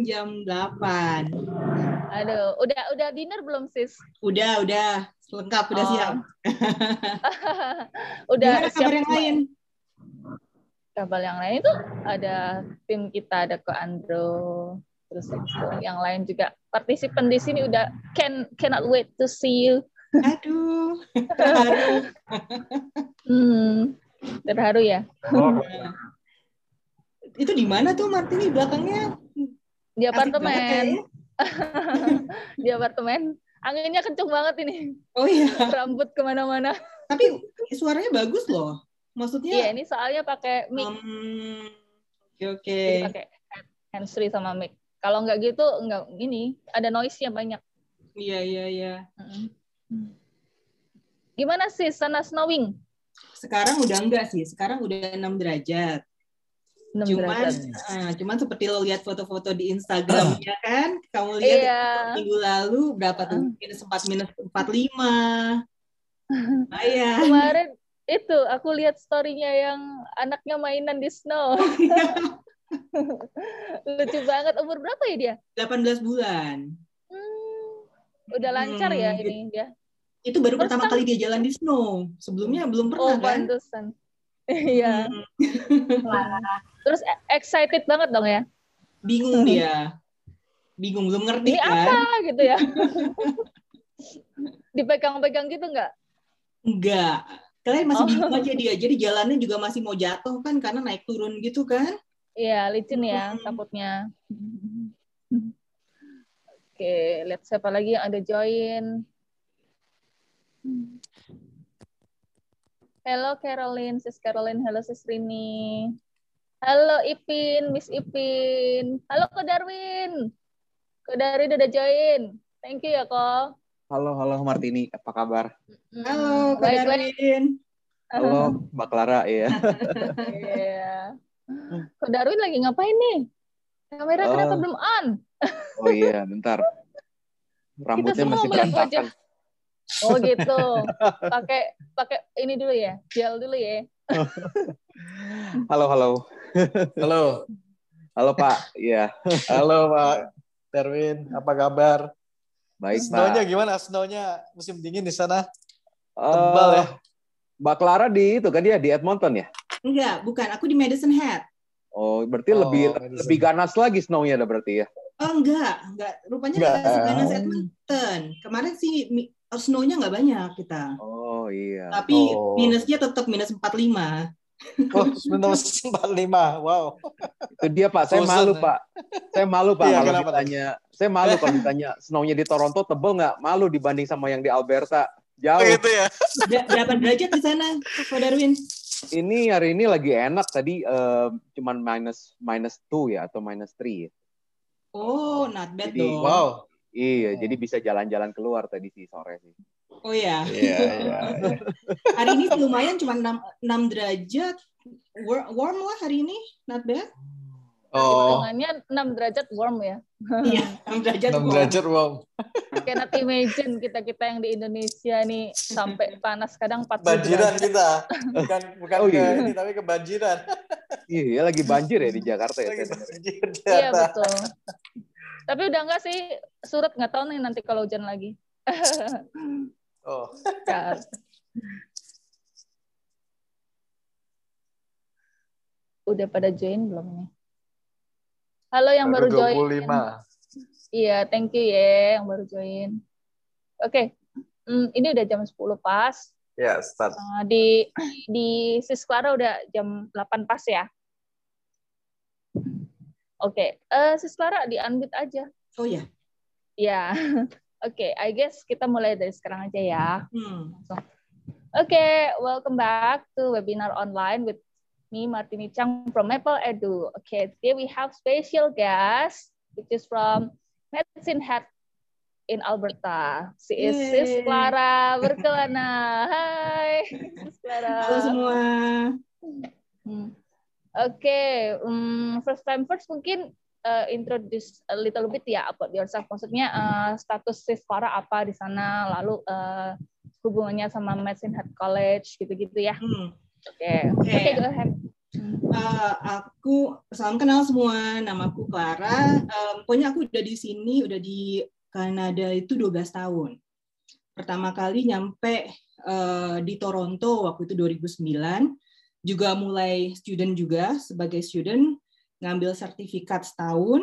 jam 8. Aduh, udah udah dinner belum sis? Udah, udah. Lengkap, udah Oh. siap. udah Gimana siap kabar yang lain? Kabar yang lain itu ada tim kita ada ke Andro, terus yang lain juga partisipan di sini udah can cannot wait to see you. Aduh, terharu. Hmm, terharu ya Itu di mana tuh Martini belakangnya? Di apartemen. kayaknya. di apartemen anginnya kenceng banget ini Oh iya, rambut ke mana-mana tapi suaranya bagus loh. Maksudnya, iya ini soalnya pakai mic Hmm, oke oke. jadi pakai handsfree sama mic kalau nggak gitu nggak gini ada noise nya banyak Iya iya iya. Gimana sih sana snowing Sekarang udah enggak sih. Sekarang udah 6 derajat. 6 Cuman, ah, cuman seperti lo lihat foto-foto di Instagramnya kan, kamu lihat iya minggu lalu berapa tuh? Minus 4, minus 45. Lumayan. kemarin itu aku lihat storynya yang anaknya mainan di snow lucu banget umur berapa ya dia 18 bulan. Hmm, udah lancar ya Hmm, ini dia Itu baru First pertama kali dia jalan di snow. Sebelumnya belum oh pernah kan? pantesan iya Hmm, terus e- excited banget dong ya bingung dia. Bingung, belum ngerti ini kan? apa gitu ya dipegang-pegang gitu nggak Enggak. Kalian masih Oh. bingung aja dia. Jadi jalannya juga masih mau jatuh kan karena naik turun gitu kan? Iya, licin ya Hmm. takutnya. Oke, lihat siapa lagi yang ada join. Halo Caroline, Sis Caroline. Halo Sis Rini. Halo Ipin, Miss Ipin. Halo Ko Darwin. Ko Darwin udah join. Thank you ya, Ko. Halo, halo Martini, apa kabar? Halo, Kak baik, baik. Darwin. Halo, Mbak Clara, ya. Iya. Ko Darwin lagi ngapain nih? Kamera Oh. kenapa belum on? Oh iya, bentar. Rambutnya semua masih berantakan. Oh gitu. Pakai pakai ini dulu ya, gel dulu ya. Halo, halo. Halo, Halo Pak, iya. halo Pak Darwin, apa kabar? Baik Snownya Pak. gimana? Snownya musim dingin di sana? Eh, Tebal ya? Mbak Clara di itu kan dia di Edmonton ya? Enggak, bukan. Aku di Madison Hat. Oh, berarti Oh, lebih Madison. lebih ganas lagi snow-nya ada berarti ya? Oh enggak, enggak. Rupanya Enggak. enggak seganas Edmonton. Kemarin sih snow-nya enggak banyak kita. Oh iya. Tapi Oh. minusnya tetap minus 45. Oh, minus 45. Wow. Itu dia Pak, saya Frozen, malu ya? Pak. Saya malu Pak Iya, kalau kenapa ditanya. Saya malu kalau ditanya snow-nya di Toronto tebel nggak? Malu dibanding sama yang di Alberta. Oh, Jauh. gitu ya? Ber- Berapa derajat di sana, Pak Darwin? Ini hari ini lagi enak tadi eh, cuman minus minus two ya atau minus three. ya. Oh, not bad Jadi, dong. Wow. Iya, Oh. jadi bisa jalan-jalan keluar tadi sih sore sih. Oh ya. Iya, iya. iya. Hari ini lumayan cuma 6, 6 derajat. War- Warm lah hari ini, not bad. Oh, Hitungannya 6 derajat warm ya. Iya, 6 derajat. 6 warm. derajat, wow. Cannot imagine kita-kita yang di Indonesia nih sampai panas kadang 40 Banjiran kita. Bukan bukan Oh, ke iya. ini, tapi kebanjiran. Iya, lagi banjir ya di Jakarta ya. Lagi banjir di Iya atas. betul. Tapi udah enggak sih surut nggak tahu nih nanti kalau hujan lagi. Oh. Udah pada join belum nih? Halo yang baru, join. 25. Iya, thank you ya yang baru join. Oke, Hmm, ini udah jam 10 pas. Ya, start. Uh, di di Sis Clara udah jam 8 pas ya. Oke, eh, Sis Clara di unmute aja. Oh ya. Ya. Oke, I guess kita mulai dari sekarang aja ya. Hmm. Oke, welcome back to webinar online with me Martini Chang from Maple Edu. Okay, today we have special guest which is from Medicine Hat in Alberta. She is Sis Yay. Clara Berkelana. Hai, Sis Clara. Halo semua. Hmm. Oke, um, first time first mungkin uh, introduce a little bit ya about yourself. Maksudnya uh, status Sis Clara apa di sana, lalu uh, hubungannya sama Medicine Hat College gitu-gitu ya. Hmm. Oke, Oke. oke go ahead. Uh, aku salam kenal semua, namaku Clara. Um, pokoknya aku udah di sini, udah di Kanada itu 12 tahun. Pertama kali nyampe uh, di Toronto waktu itu 2009. Juga mulai student juga sebagai student ngambil sertifikat setahun.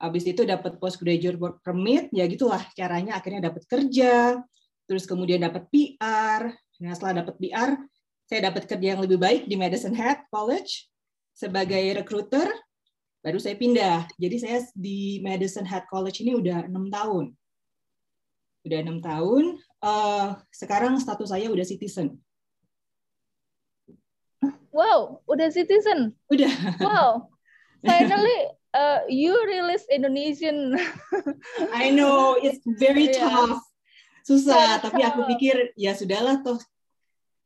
Habis itu dapat postgraduate work permit, ya gitulah caranya akhirnya dapat kerja. Terus kemudian dapat PR. Nah, setelah dapat PR, saya dapat kerja yang lebih baik di Madison Hat College sebagai recruiter. Baru saya pindah. Jadi saya di Madison Hat College ini udah enam tahun. Udah enam tahun. Uh, sekarang status saya udah citizen. Wow, udah citizen. Udah. Wow. Finally, uh, you release Indonesian. I know it's very Yeah. tough. Susah, Very tapi aku tough. pikir ya sudahlah toh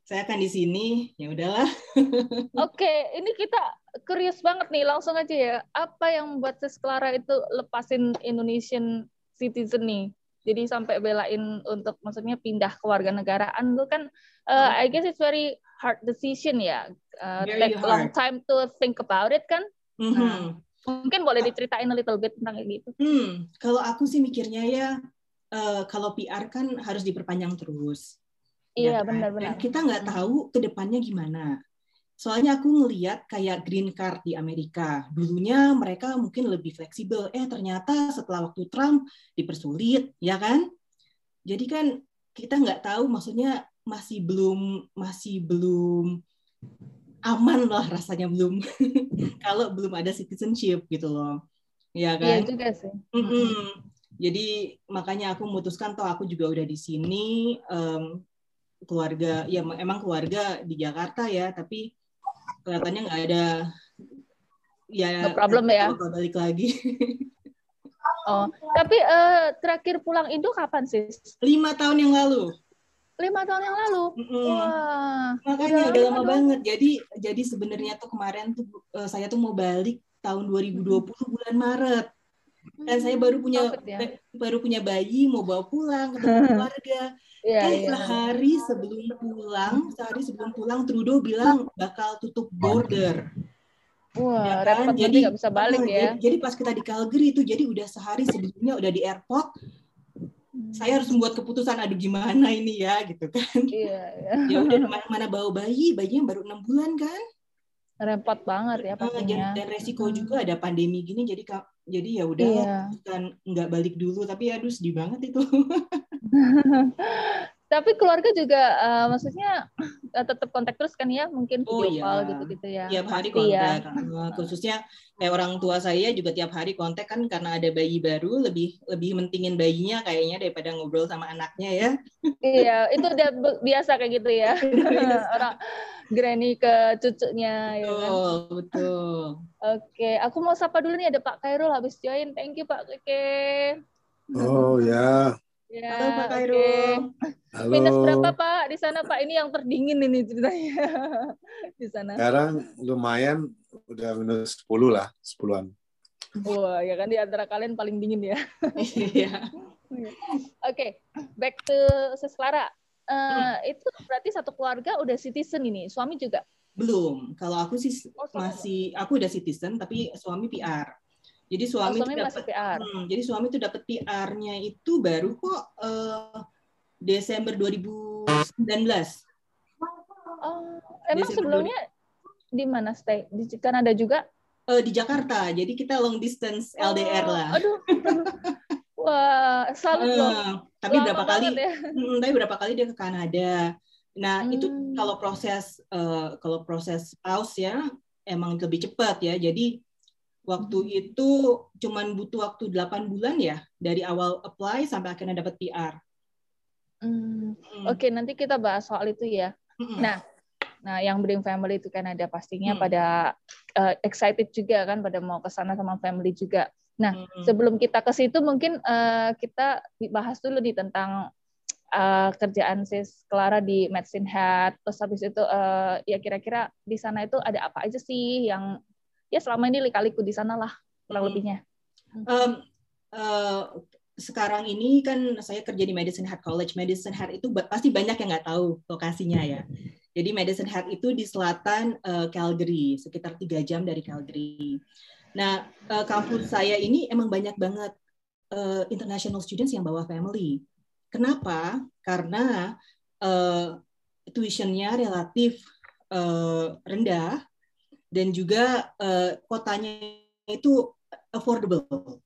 saya akan di sini, ya udahlah. Oke, ini kita curious banget nih, langsung aja ya. Apa yang membuat Sis Clara itu lepasin Indonesian citizen nih? Jadi sampai belain untuk maksudnya pindah ke warga negaraan itu kan uh, I guess it's very hard decision ya. Uh, Very take long hard. time to think about it kan. Mhm. Mungkin boleh diceritain a little bit tentang gitu. Hmm, kalau aku sih mikirnya ya eh, kalau PR kan harus diperpanjang terus. ya Iya, kan? benar-benar. Kita nggak tahu ke depannya gimana. Soalnya aku ngeliat kayak green card di Amerika. Dulunya mereka mungkin lebih fleksibel. Eh ternyata setelah waktu Trump dipersulit, ya kan? Jadi kan kita nggak tahu, maksudnya masih belum masih belum aman lah rasanya belum kalau belum ada citizenship gitu loh, ya Iya kan? juga sih. Mm-mm. Jadi makanya aku memutuskan toh aku juga udah di sini em, keluarga ya em- emang keluarga di Jakarta ya tapi kelihatannya nggak ada ya No problem ya. kalau balik lagi Oh, tapi eh, terakhir pulang Indo kapan sih? lima tahun yang lalu Lima tahun yang lalu. Mm-mm. Wah, makanya udah lama banget jadi jadi sebenarnya tuh kemarin tuh eh, saya tuh mau balik tahun 2020 bulan Maret dan saya baru punya Covid ya. baru punya bayi mau bawa pulang ketemu keluarga Iya, Eh, iya. sehari sebelum pulang, sehari sebelum pulang Trudeau bilang bakal tutup border. Wah, ya kan? repot jadi nggak bisa balik oh, ya. Jadi, jadi pas kita di Calgary itu jadi udah sehari sebelumnya udah di airport, saya harus membuat keputusan aduh gimana ini ya gitu kan. Iya, iya. Ya udah mana, mana bawa bayi, bayinya baru enam bulan kan. Repot banget ya Eh, dan, pastinya. dan resiko Hmm. juga ada pandemi gini jadi jadi ya udah Iya. kan nggak balik dulu tapi aduh sedih banget itu. Tapi keluarga juga eh, maksudnya eh, tetap kontak terus kan ya, mungkin Oh, video iya. call gitu-gitu ya. tiap hari Pasti ya. kontak Eh, khususnya kayak orang tua saya juga tiap hari kontak kan karena ada bayi baru lebih lebih mentingin bayinya kayaknya daripada ngobrol sama anaknya ya Iya, itu udah biasa kayak gitu ya. Orang granny ke cucunya ya kan. betul betul Oke, aku mau sapa dulu nih ada Pak Khairul habis join. Thank you Pak Keke. Oh ya, Ya, halo Pak oke. Kairul halo. Minus berapa Pak di sana Pak? Ini yang terdingin ini ceritanya di sana. Sekarang lumayan udah minus 10 lah, 10-an. Wah, ya kan di antara kalian paling dingin ya. Iya. Oke, back to Sis Clara. Eh, itu berarti satu keluarga udah citizen ini, suami juga. belum kalau aku sih Oh, suami masih aku udah citizen tapi suami PR jadi Oh, suami, suami tuh masih dapat PR. Hmm, jadi suami tuh dapat PR-nya itu baru kok eh, Desember 2019 Oh, emang Desember sebelumnya di mana stay? Di Kanada juga? Eh, di Jakarta jadi kita long distance LDR Oh, lah Aduh. Wah, salut. Eh, tapi Lama berapa kali ya. Mm, tapi berapa kali dia ke Kanada. Nah, itu Hmm. kalau proses eh, kalau proses spouse ya emang lebih cepat ya. Jadi waktu Hmm. itu cuman butuh waktu 8 bulan ya dari awal apply sampai akhirnya dapat PR. Hmm, Mm, Oke, nanti kita bahas soal itu ya. mm-mm. Nah, nah yang Bring Family itu kan ada pastinya Hmm. pada eh, excited juga kan pada mau ke sana sama family juga. Nah, Mm-mm. sebelum kita ke situ mungkin eh, kita bahas dulu nih tentang eh, kerjaan sis Clara di Medicine Hat terus habis itu eh, ya kira-kira di sana itu ada apa aja sih yang ya selama ini lika-liku di sana lah kurang Hmm. lebihnya Em, eh, sekarang ini kan saya kerja di Medicine Hat College. Medicine Hat itu pasti banyak yang nggak tahu lokasinya ya. Jadi Medicine Hat itu di selatan uh, Calgary, sekitar tiga jam dari Calgary. Nah, uh, kampus saya ini emang banyak banget uh, international students yang bawa family. Kenapa? Karena uh, tuitionnya relatif uh, rendah dan juga uh, kotanya itu affordable.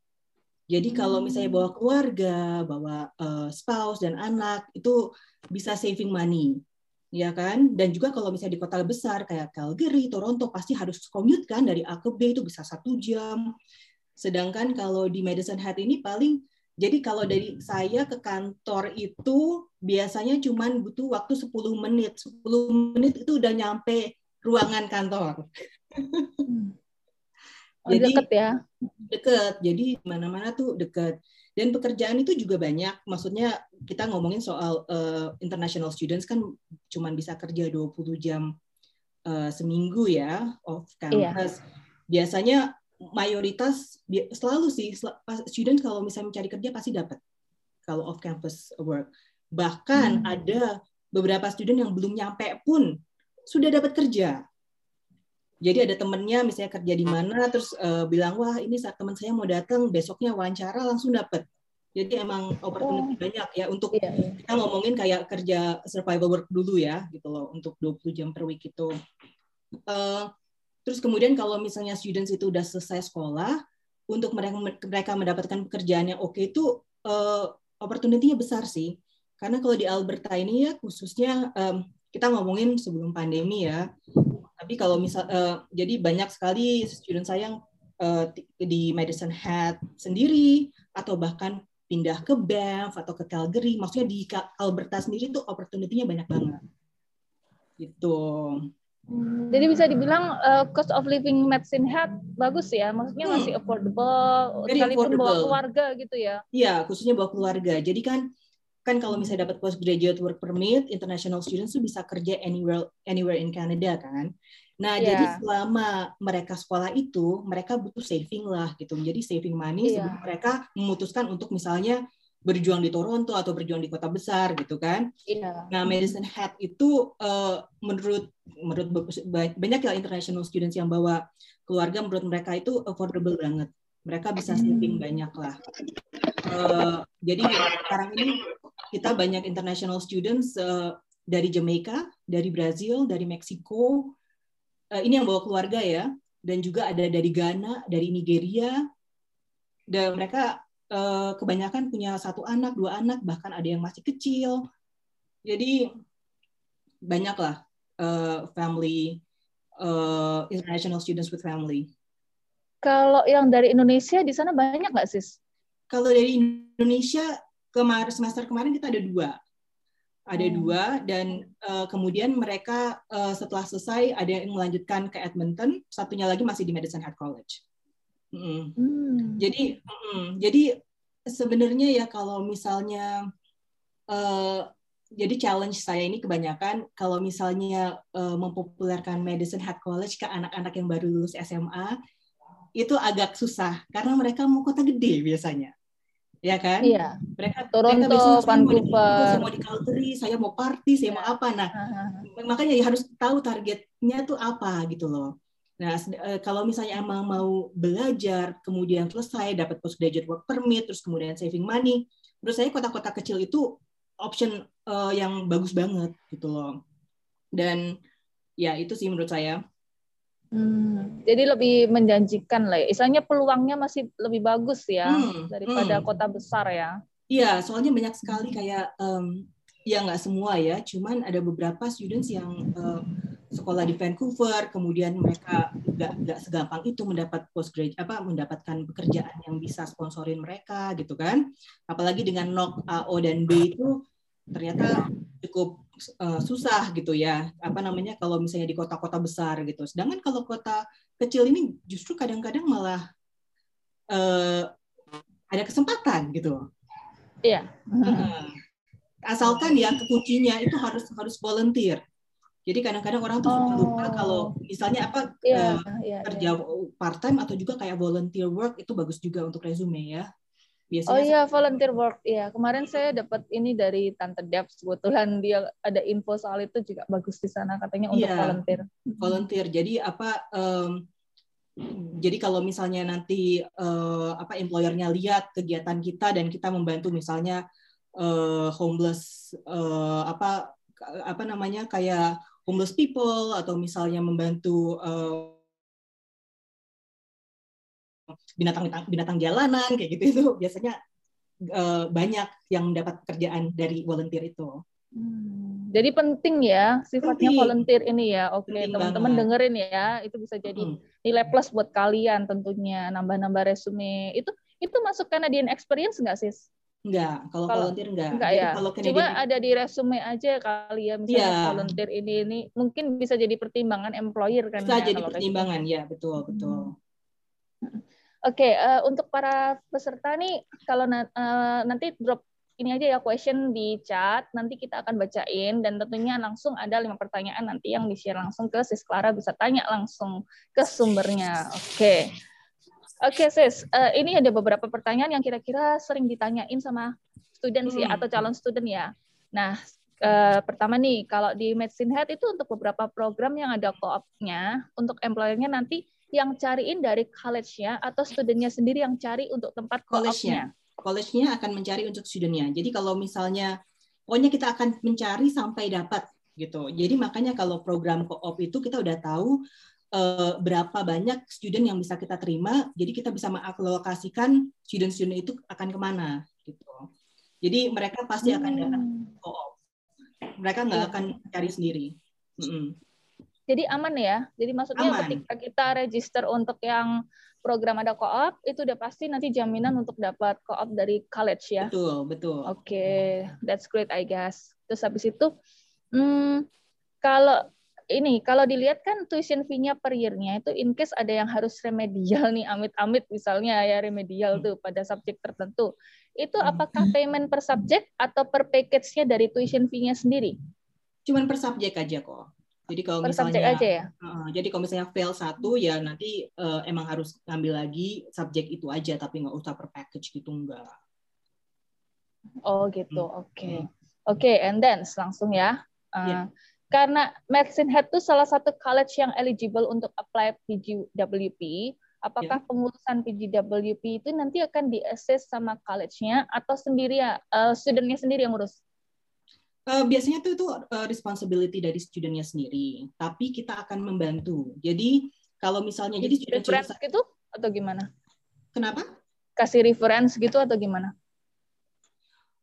Jadi kalau misalnya bawa keluarga, bawa uh, spouse dan anak itu bisa saving money ya kan? Dan juga kalau misalnya di kota besar kayak Calgary, Toronto pasti harus commute kan dari A ke B itu bisa satu jam. Sedangkan kalau di Medicine Hat ini paling jadi kalau dari saya ke kantor itu biasanya cuma butuh waktu 10 menit. 10 menit itu udah nyampe ruangan kantor. Oh, jadi deket ya? Deket. Jadi mana-mana tuh deket. Dan pekerjaan itu juga banyak. Maksudnya kita ngomongin soal uh, international students kan cuma bisa kerja 20 jam uh, seminggu ya off campus. Iya. Biasanya mayoritas selalu sih student kalau misalnya mencari kerja pasti dapat kalau off campus work. Bahkan hmm. ada beberapa student yang belum nyampe pun sudah dapat kerja. Jadi ada temennya misalnya kerja di mana terus uh, bilang wah ini saat teman saya mau datang besoknya wawancara langsung dapat. Jadi emang opportunity oh. banyak ya untuk iya, iya. kita ngomongin kayak kerja survival work dulu ya gitu loh untuk 20 jam per week itu. Uh, terus kemudian kalau misalnya students itu udah selesai sekolah untuk mereka mereka mendapatkan pekerjaan yang oke okay, itu uh, opportunity-nya besar sih. Karena kalau di Alberta ini ya khususnya um, kita ngomongin sebelum pandemi ya tapi kalau misal uh, jadi banyak sekali student saya yang uh, di Medicine Hat sendiri atau bahkan pindah ke Banff atau ke Calgary. Maksudnya di Alberta sendiri tuh opportunity-nya banyak banget. Gitu. Hmm, jadi bisa dibilang uh, cost of living Medicine Hat bagus ya, maksudnya hmm. masih affordable, sekalipun bawa keluarga gitu ya? Iya, khususnya bawa keluarga. Jadi kan kan kalau misalnya dapat postgraduate work permit, international students tuh bisa kerja anywhere anywhere in Canada kan. Nah, yeah. jadi selama mereka sekolah itu, mereka butuh saving lah gitu. Jadi saving money yeah. sebelum mereka memutuskan untuk misalnya berjuang di Toronto atau berjuang di kota besar gitu kan. Yeah. Nah, Medicine Hat itu uh, menurut menurut banyak ya international students yang bawa keluarga menurut mereka itu affordable banget. Mereka bisa saving hmm. banyak lah. Uh, jadi sekarang ini kita banyak international students uh, dari Jamaica, dari Brazil, dari Meksiko. Uh, ini yang bawa keluarga ya, dan juga ada dari Ghana, dari Nigeria. Dan mereka uh, kebanyakan punya satu anak, dua anak, bahkan ada yang masih kecil. Jadi banyaklah uh, family uh, international students with family. Kalau yang dari Indonesia di sana banyak nggak sis? Kalau dari Indonesia kemarin semester kemarin kita ada dua ada hmm. dua dan uh, kemudian mereka uh, setelah selesai ada yang melanjutkan ke Edmonton satunya lagi masih di Medicine Hat College mm. Hmm. jadi mm, jadi sebenarnya ya kalau misalnya uh, jadi challenge saya ini kebanyakan kalau misalnya uh, mempopulerkan Medicine Hat College ke anak-anak yang baru lulus SMA itu agak susah karena mereka mau kota gede biasanya ya kan? Iya. Mereka Toronto, mereka Vancouver, saya mau di Calgary, saya mau party, saya mau apa. Nah, uh-huh. makanya ya harus tahu targetnya tuh apa gitu loh. Nah, eh, kalau misalnya emang mau belajar, kemudian selesai dapat postgraduate work permit, terus kemudian saving money, menurut saya kota-kota kecil itu option uh, yang bagus banget gitu loh. Dan ya itu sih menurut saya. Hmm, jadi lebih menjanjikan lah ya. Istilahnya peluangnya masih lebih bagus ya hmm, daripada hmm. kota besar ya. Iya, soalnya banyak sekali kayak um, ya nggak semua ya, cuman ada beberapa students yang uh, sekolah di Vancouver, kemudian mereka nggak nggak segampang itu mendapat postgraduate apa mendapatkan pekerjaan yang bisa sponsorin mereka gitu kan. Apalagi dengan NOC A, O dan B itu ternyata cukup uh, susah gitu ya apa namanya kalau misalnya di kota-kota besar gitu. Sedangkan kalau kota kecil ini justru kadang-kadang malah uh, ada kesempatan gitu. Iya. Uh, asalkan ya kuncinya itu harus harus volunteer. Jadi kadang-kadang orang tuh oh. lupa kalau misalnya apa yeah, uh, yeah, kerja yeah. part time atau juga kayak volunteer work itu bagus juga untuk resume ya Biasanya Oh iya, volunteer work. Iya, kemarin saya dapat ini dari Tante Debs. Kebetulan dia ada info soal itu juga bagus di sana katanya untuk Iya. volunteer. volunteer. Jadi apa? em, jadi kalau misalnya nanti eh, apa employernya lihat kegiatan kita dan kita membantu misalnya eh, homeless eh, apa apa namanya kayak homeless people atau misalnya membantu eh, binatang binatang jalanan kayak gitu itu biasanya eh, banyak yang mendapat kerjaan dari volunteer itu. Hmm, Jadi penting ya sifatnya Penting. volunteer ini ya. Oke, Penting teman-teman dengerin ya. Itu bisa jadi nilai plus buat kalian tentunya nambah-nambah resume. Itu itu masuk Canadian experience nggak sis? Enggak, kalau Kalau- volunteer enggak. Enggak Jadi ya. Kalau Cuma Canadian ada di resume aja kali ya misalnya Iya. volunteer ini ini mungkin bisa jadi pertimbangan employer kan bisa ya, jadi kalau resume. pertimbangan ya, betul betul. Oke, eh, untuk para peserta nih, kalau na- eh, nanti drop ini aja ya question di chat, nanti kita akan bacain dan tentunya langsung ada lima pertanyaan nanti yang di-share langsung ke Sis Clara bisa tanya langsung ke sumbernya. Oke. Oke, Sis, eh, ini ada beberapa pertanyaan yang kira-kira sering ditanyain sama student sih Hmm. atau calon student ya. Nah, eh, pertama nih, kalau di Medicine Head itu untuk beberapa program yang ada co-op-nya, untuk employer-nya nanti yang cariin dari college-nya atau studentnya sendiri yang cari untuk tempat. College-nya. College-nya akan mencari untuk studentnya. Jadi kalau misalnya, pokoknya kita akan mencari sampai dapat gitu. Jadi makanya kalau program co-op itu kita udah tahu eh, berapa banyak student yang bisa kita terima. Jadi kita bisa mengalokasikan student-student itu akan ke mana gitu. Jadi mereka pasti akan datang Hmm. co-op. Mereka nggak Iya. akan cari sendiri. Mm-mm. Jadi aman ya. Jadi maksudnya Aman. ketika kita register untuk yang program ada co-op, itu udah pasti nanti jaminan untuk dapat co-op dari college ya. Betul, betul. Oke, that's great I guess. Terus habis itu, hmm, kalau ini kalau dilihat kan tuition fee-nya per year-nya itu in case ada yang harus remedial nih, amit-amit misalnya ya remedial tuh pada subjek tertentu. Itu apakah payment per subjek atau per package-nya dari tuition fee-nya sendiri? Cuman per subjek aja kok. Jadi kalau Per misalnya aja ya? Uh, jadi kalau misalnya fail satu ya nanti uh, emang harus ngambil lagi subjek itu aja tapi nggak usah per package gitu enggak. Oh gitu, Hmm. oke. Oke, and then langsung ya. Uh, Iya. Karena Medicine Hat itu salah satu college yang eligible untuk apply PGWP, apakah pengurusan PGWP itu nanti akan di-assess sama college-nya atau sendiri ya, uh, student-nya sendiri yang ngurus? Uh, biasanya tuh itu uh, responsibility dari studentnya sendiri, tapi kita akan membantu. Jadi kalau misalnya jadi student Reference gitu atau gimana? kenapa? Kasih reference gitu atau gimana?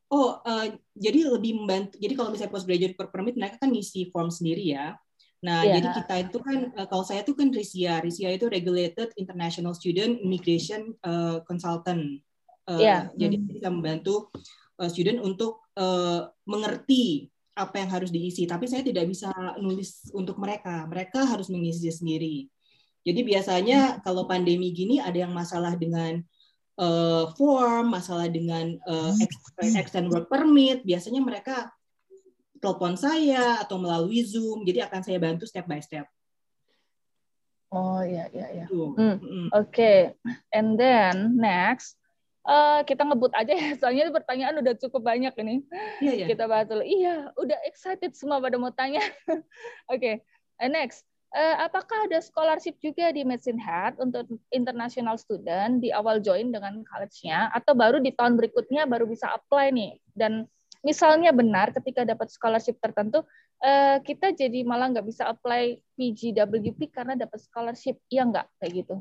Oh, uh, jadi lebih membantu. Jadi kalau misalnya postgraduate per permit mereka kan ngisi form sendiri ya. Nah, Iya. jadi kita itu kan uh, kalau saya tuh kan RISIA. RISIA itu Regulated International Student Immigration uh, Consultant. Uh, Iya. Jadi Hmm. bisa membantu uh, student untuk uh, mengerti apa yang harus diisi. Tapi saya tidak bisa nulis untuk mereka. Mereka harus mengisi sendiri. Jadi biasanya kalau pandemi gini ada yang masalah dengan uh, form, masalah dengan uh, ex- extend work permit, biasanya mereka telepon saya atau melalui Zoom, jadi akan saya bantu step by step. Oh iya iya iya. Gitu. Hmm. Oke, and then next eh, kita ngebut aja ya, soalnya pertanyaan udah cukup banyak ini. Iya ya. Kita bahas dulu. Iya, udah excited semua pada mau tanya. Oke, and next. Eh, apakah ada scholarship juga di Medicine Hat untuk international student di awal join dengan college-nya atau baru di tahun berikutnya baru bisa apply nih? Dan misalnya benar ketika dapat scholarship tertentu, eh, kita jadi malah nggak bisa apply PGWP karena dapat scholarship, iya nggak kayak gitu?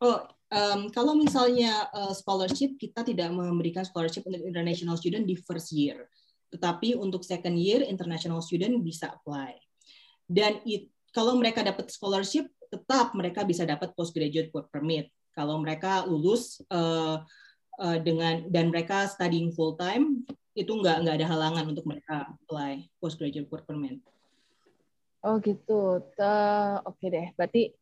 Oh, um, kalau misalnya uh, scholarship kita tidak memberikan scholarship untuk international student di first year, tetapi untuk second year international student bisa apply. Dan it, kalau mereka dapat scholarship, tetap mereka bisa dapat postgraduate work permit. Kalau mereka lulus uh, uh, dengan dan mereka studying full time, itu nggak nggak ada halangan untuk mereka apply postgraduate work permit. Oh gitu. Oke deh, berarti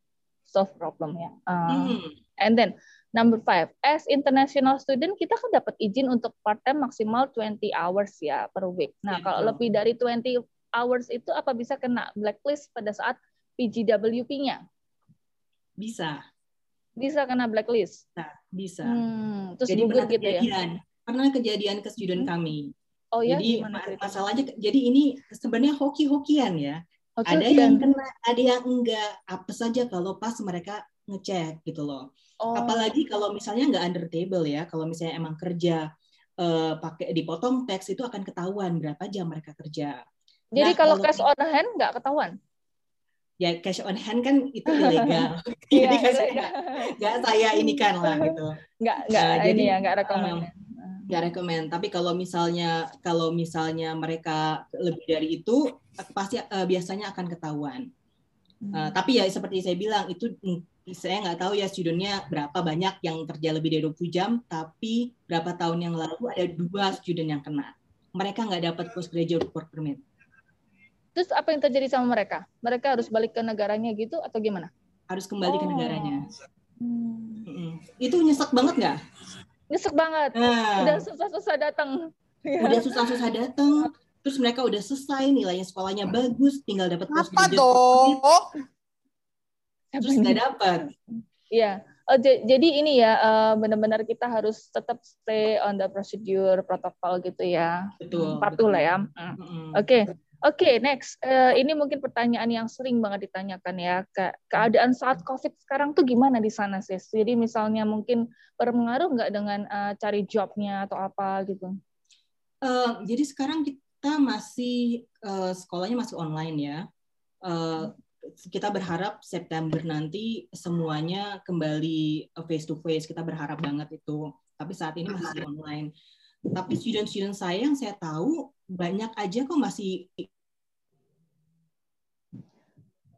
solve problem ya. Uh, Hmm. And then number five, as international student kita kan dapat izin untuk part time maksimal 20 hours ya per week. Nah Iya, kalau lebih dari 20 hours itu apa bisa kena blacklist pada saat PGWP-nya? Bisa. Bisa kena blacklist. bisa. Hmm, terus jadi pernah gitu ya. kejadian, pernah kejadian ke student Hmm. kami. Oh ya, jadi masalahnya, jadi ini sebenarnya hoki-hokian ya. Oke, ada yang kena, ada yang enggak. Apa saja kalau pas mereka ngecek gitu loh. Oh, Apalagi kalau misalnya nggak under table ya, kalau misalnya emang kerja eh, pakai dipotong teks itu akan ketahuan berapa jam mereka kerja. jadi nah, kalau kalau- cash on hand nggak ketahuan. Ya cash on hand kan itu ilegal. Iya, Jadi kan saya nggak- saya ini kan lah gitu. nggak nggak Nah, jadi, ya nggak rekomend. um, nggak rekomend. Tapi kalau misalnya kalau misalnya mereka lebih dari itu pasti eh, biasanya akan ketahuan. Hmm. Uh, tapi ya seperti saya bilang itu saya nggak tahu ya studentnya berapa banyak yang kerja lebih dari 20 jam, tapi berapa tahun yang lalu ada dua student yang kena. Mereka nggak dapat postgraduate work permit. Terus apa yang terjadi sama mereka? Mereka harus balik ke negaranya gitu atau gimana? Harus kembali ke Oh. negaranya. Hmm. Itu nyesek banget nggak? Nyesek banget. Nah, Udah susah-susah datang. udah susah-susah datang, terus mereka udah selesai nilainya sekolahnya bagus, tinggal dapat Apa dong? terus nggak dapat. Iya. Oh, j- jadi ini ya eh, benar-benar kita harus tetap stay on the procedure protokol gitu ya. Betul. Patuh betul. lah ya. Hmm. Oke, oke, next. Eh, ini mungkin pertanyaan yang sering banget ditanyakan ya. Ke keadaan saat COVID sekarang tuh gimana di sana, sis? Jadi misalnya mungkin berpengaruh nggak dengan eh, cari jobnya atau apa gitu? Eh, jadi sekarang kita masih eh, sekolahnya masih online ya. Eh, kita berharap September nanti semuanya kembali face to face. Kita berharap banget itu. Tapi saat ini masih online. Tapi student-student saya yang saya tahu banyak aja kok masih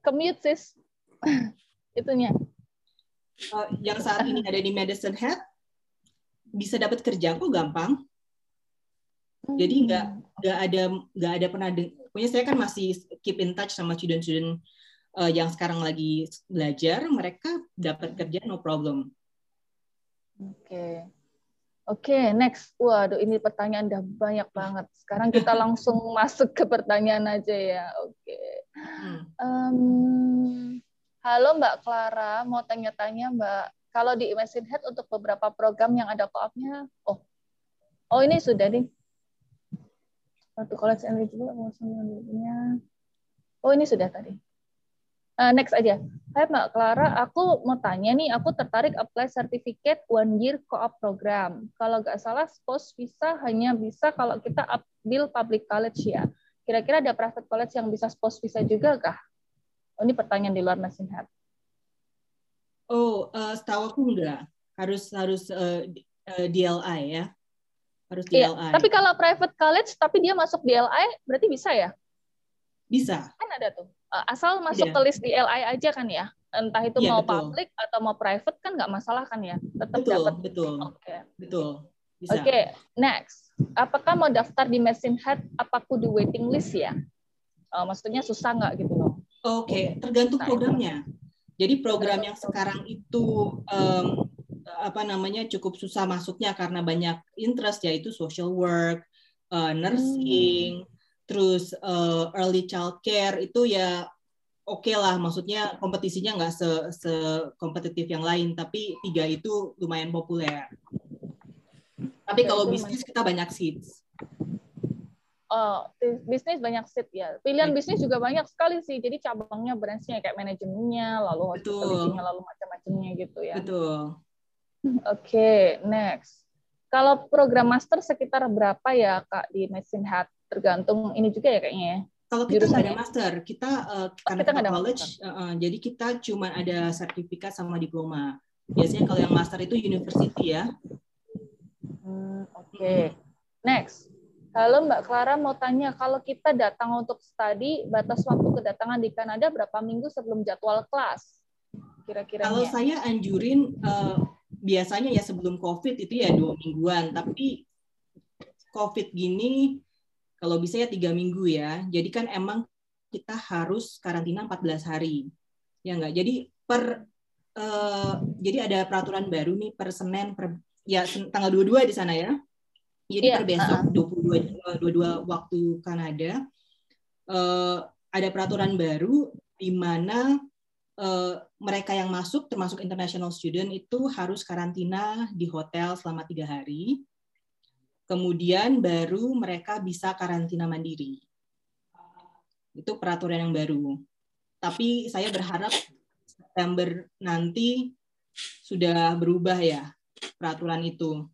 Commute, sis. Itunya. eh, yang saat ini ada di Medicine Hat bisa dapat kerja kok gampang. Jadi nggak nggak ada nggak ada pernah pokoknya saya kan masih keep in touch sama student-student eh, yang sekarang lagi belajar mereka dapat kerja no problem Oke. Oke, next. Waduh, ini pertanyaan udah banyak banget. Sekarang kita langsung masuk ke pertanyaan aja ya. Oke. Hmm. Em, halo Mbak Clara, mau tanya-tanya Mbak, kalau di Imagine Head untuk beberapa program yang ada co-opnya, oh, oh ini sudah nih. Satu college and juga punya. Oh ini sudah tadi. Eh, next aja. Hai Mbak Clara, aku mau tanya nih, aku tertarik apply certificate one year co-op program. Kalau nggak salah, post visa hanya bisa kalau kita ambil public college ya. Kira-kira ada private college yang bisa post visa juga kah? Oh, ini pertanyaan di luar mesin hat. oh eh, setahu aku enggak harus harus di- eh, DLI ya harus Iya, DLI tapi kalau private college tapi dia masuk DLI berarti bisa ya? bisa Kan ada tuh. Eh, Asal masuk Iya. ke list DLI aja kan ya. Entah itu Iya, mau betul. public atau mau private kan nggak masalah kan ya. Tetap betul dapat. betul Oke. betul bisa Oke, next. Apakah mau daftar di mesin hat apa kudu waiting list ya? Eh, maksudnya susah nggak gitu loh? Oke, tergantung Nah, programnya. Jadi program yang sekarang itu em, apa namanya cukup susah masuknya karena banyak interest yaitu social work, eh, nursing, terus eh, early child care itu ya oke lah. Maksudnya kompetisinya nggak se, se kompetitif yang lain, tapi tiga itu lumayan populer. Tapi kalau bisnis kita banyak seats. Oh, bis- bisnis banyak seat ya. Pilihan Iya. bisnis juga banyak sekali sih. Jadi cabangnya branchnya kayak manajemennya, lalu Betul. hospitality-nya, lalu macam-macamnya gitu ya. Betul. Oke, next. Kalau program master sekitar berapa ya Kak di Mesin Hat? Tergantung ini juga ya kayaknya ya. Kalau kita nggak ada master, kita uh, karena kita kita ada college, uh, uh, jadi kita cuma ada sertifikat sama diploma. Biasanya kalau yang master itu university ya. Hmm, Oke, next. Halo Mbak Clara mau tanya, kalau kita datang untuk studi, batas waktu kedatangan di Kanada berapa minggu sebelum jadwal kelas? Kira-kira Kalau saya anjurin uh, biasanya ya sebelum COVID itu ya dua mingguan, tapi COVID gini kalau bisa ya tiga minggu ya. Jadi kan emang kita harus karantina 14 hari. Ya enggak? Jadi per uh, jadi ada peraturan baru nih per Senin per ya tanggal 22 di sana ya. Jadi Iya, per besok 22 uh, 22 waktu Kanada eh, ada peraturan baru di mana eh, mereka yang masuk termasuk international student itu harus karantina di hotel selama tiga hari. Kemudian baru mereka bisa karantina mandiri. Itu peraturan yang baru. Tapi saya berharap September nanti sudah berubah ya peraturan itu.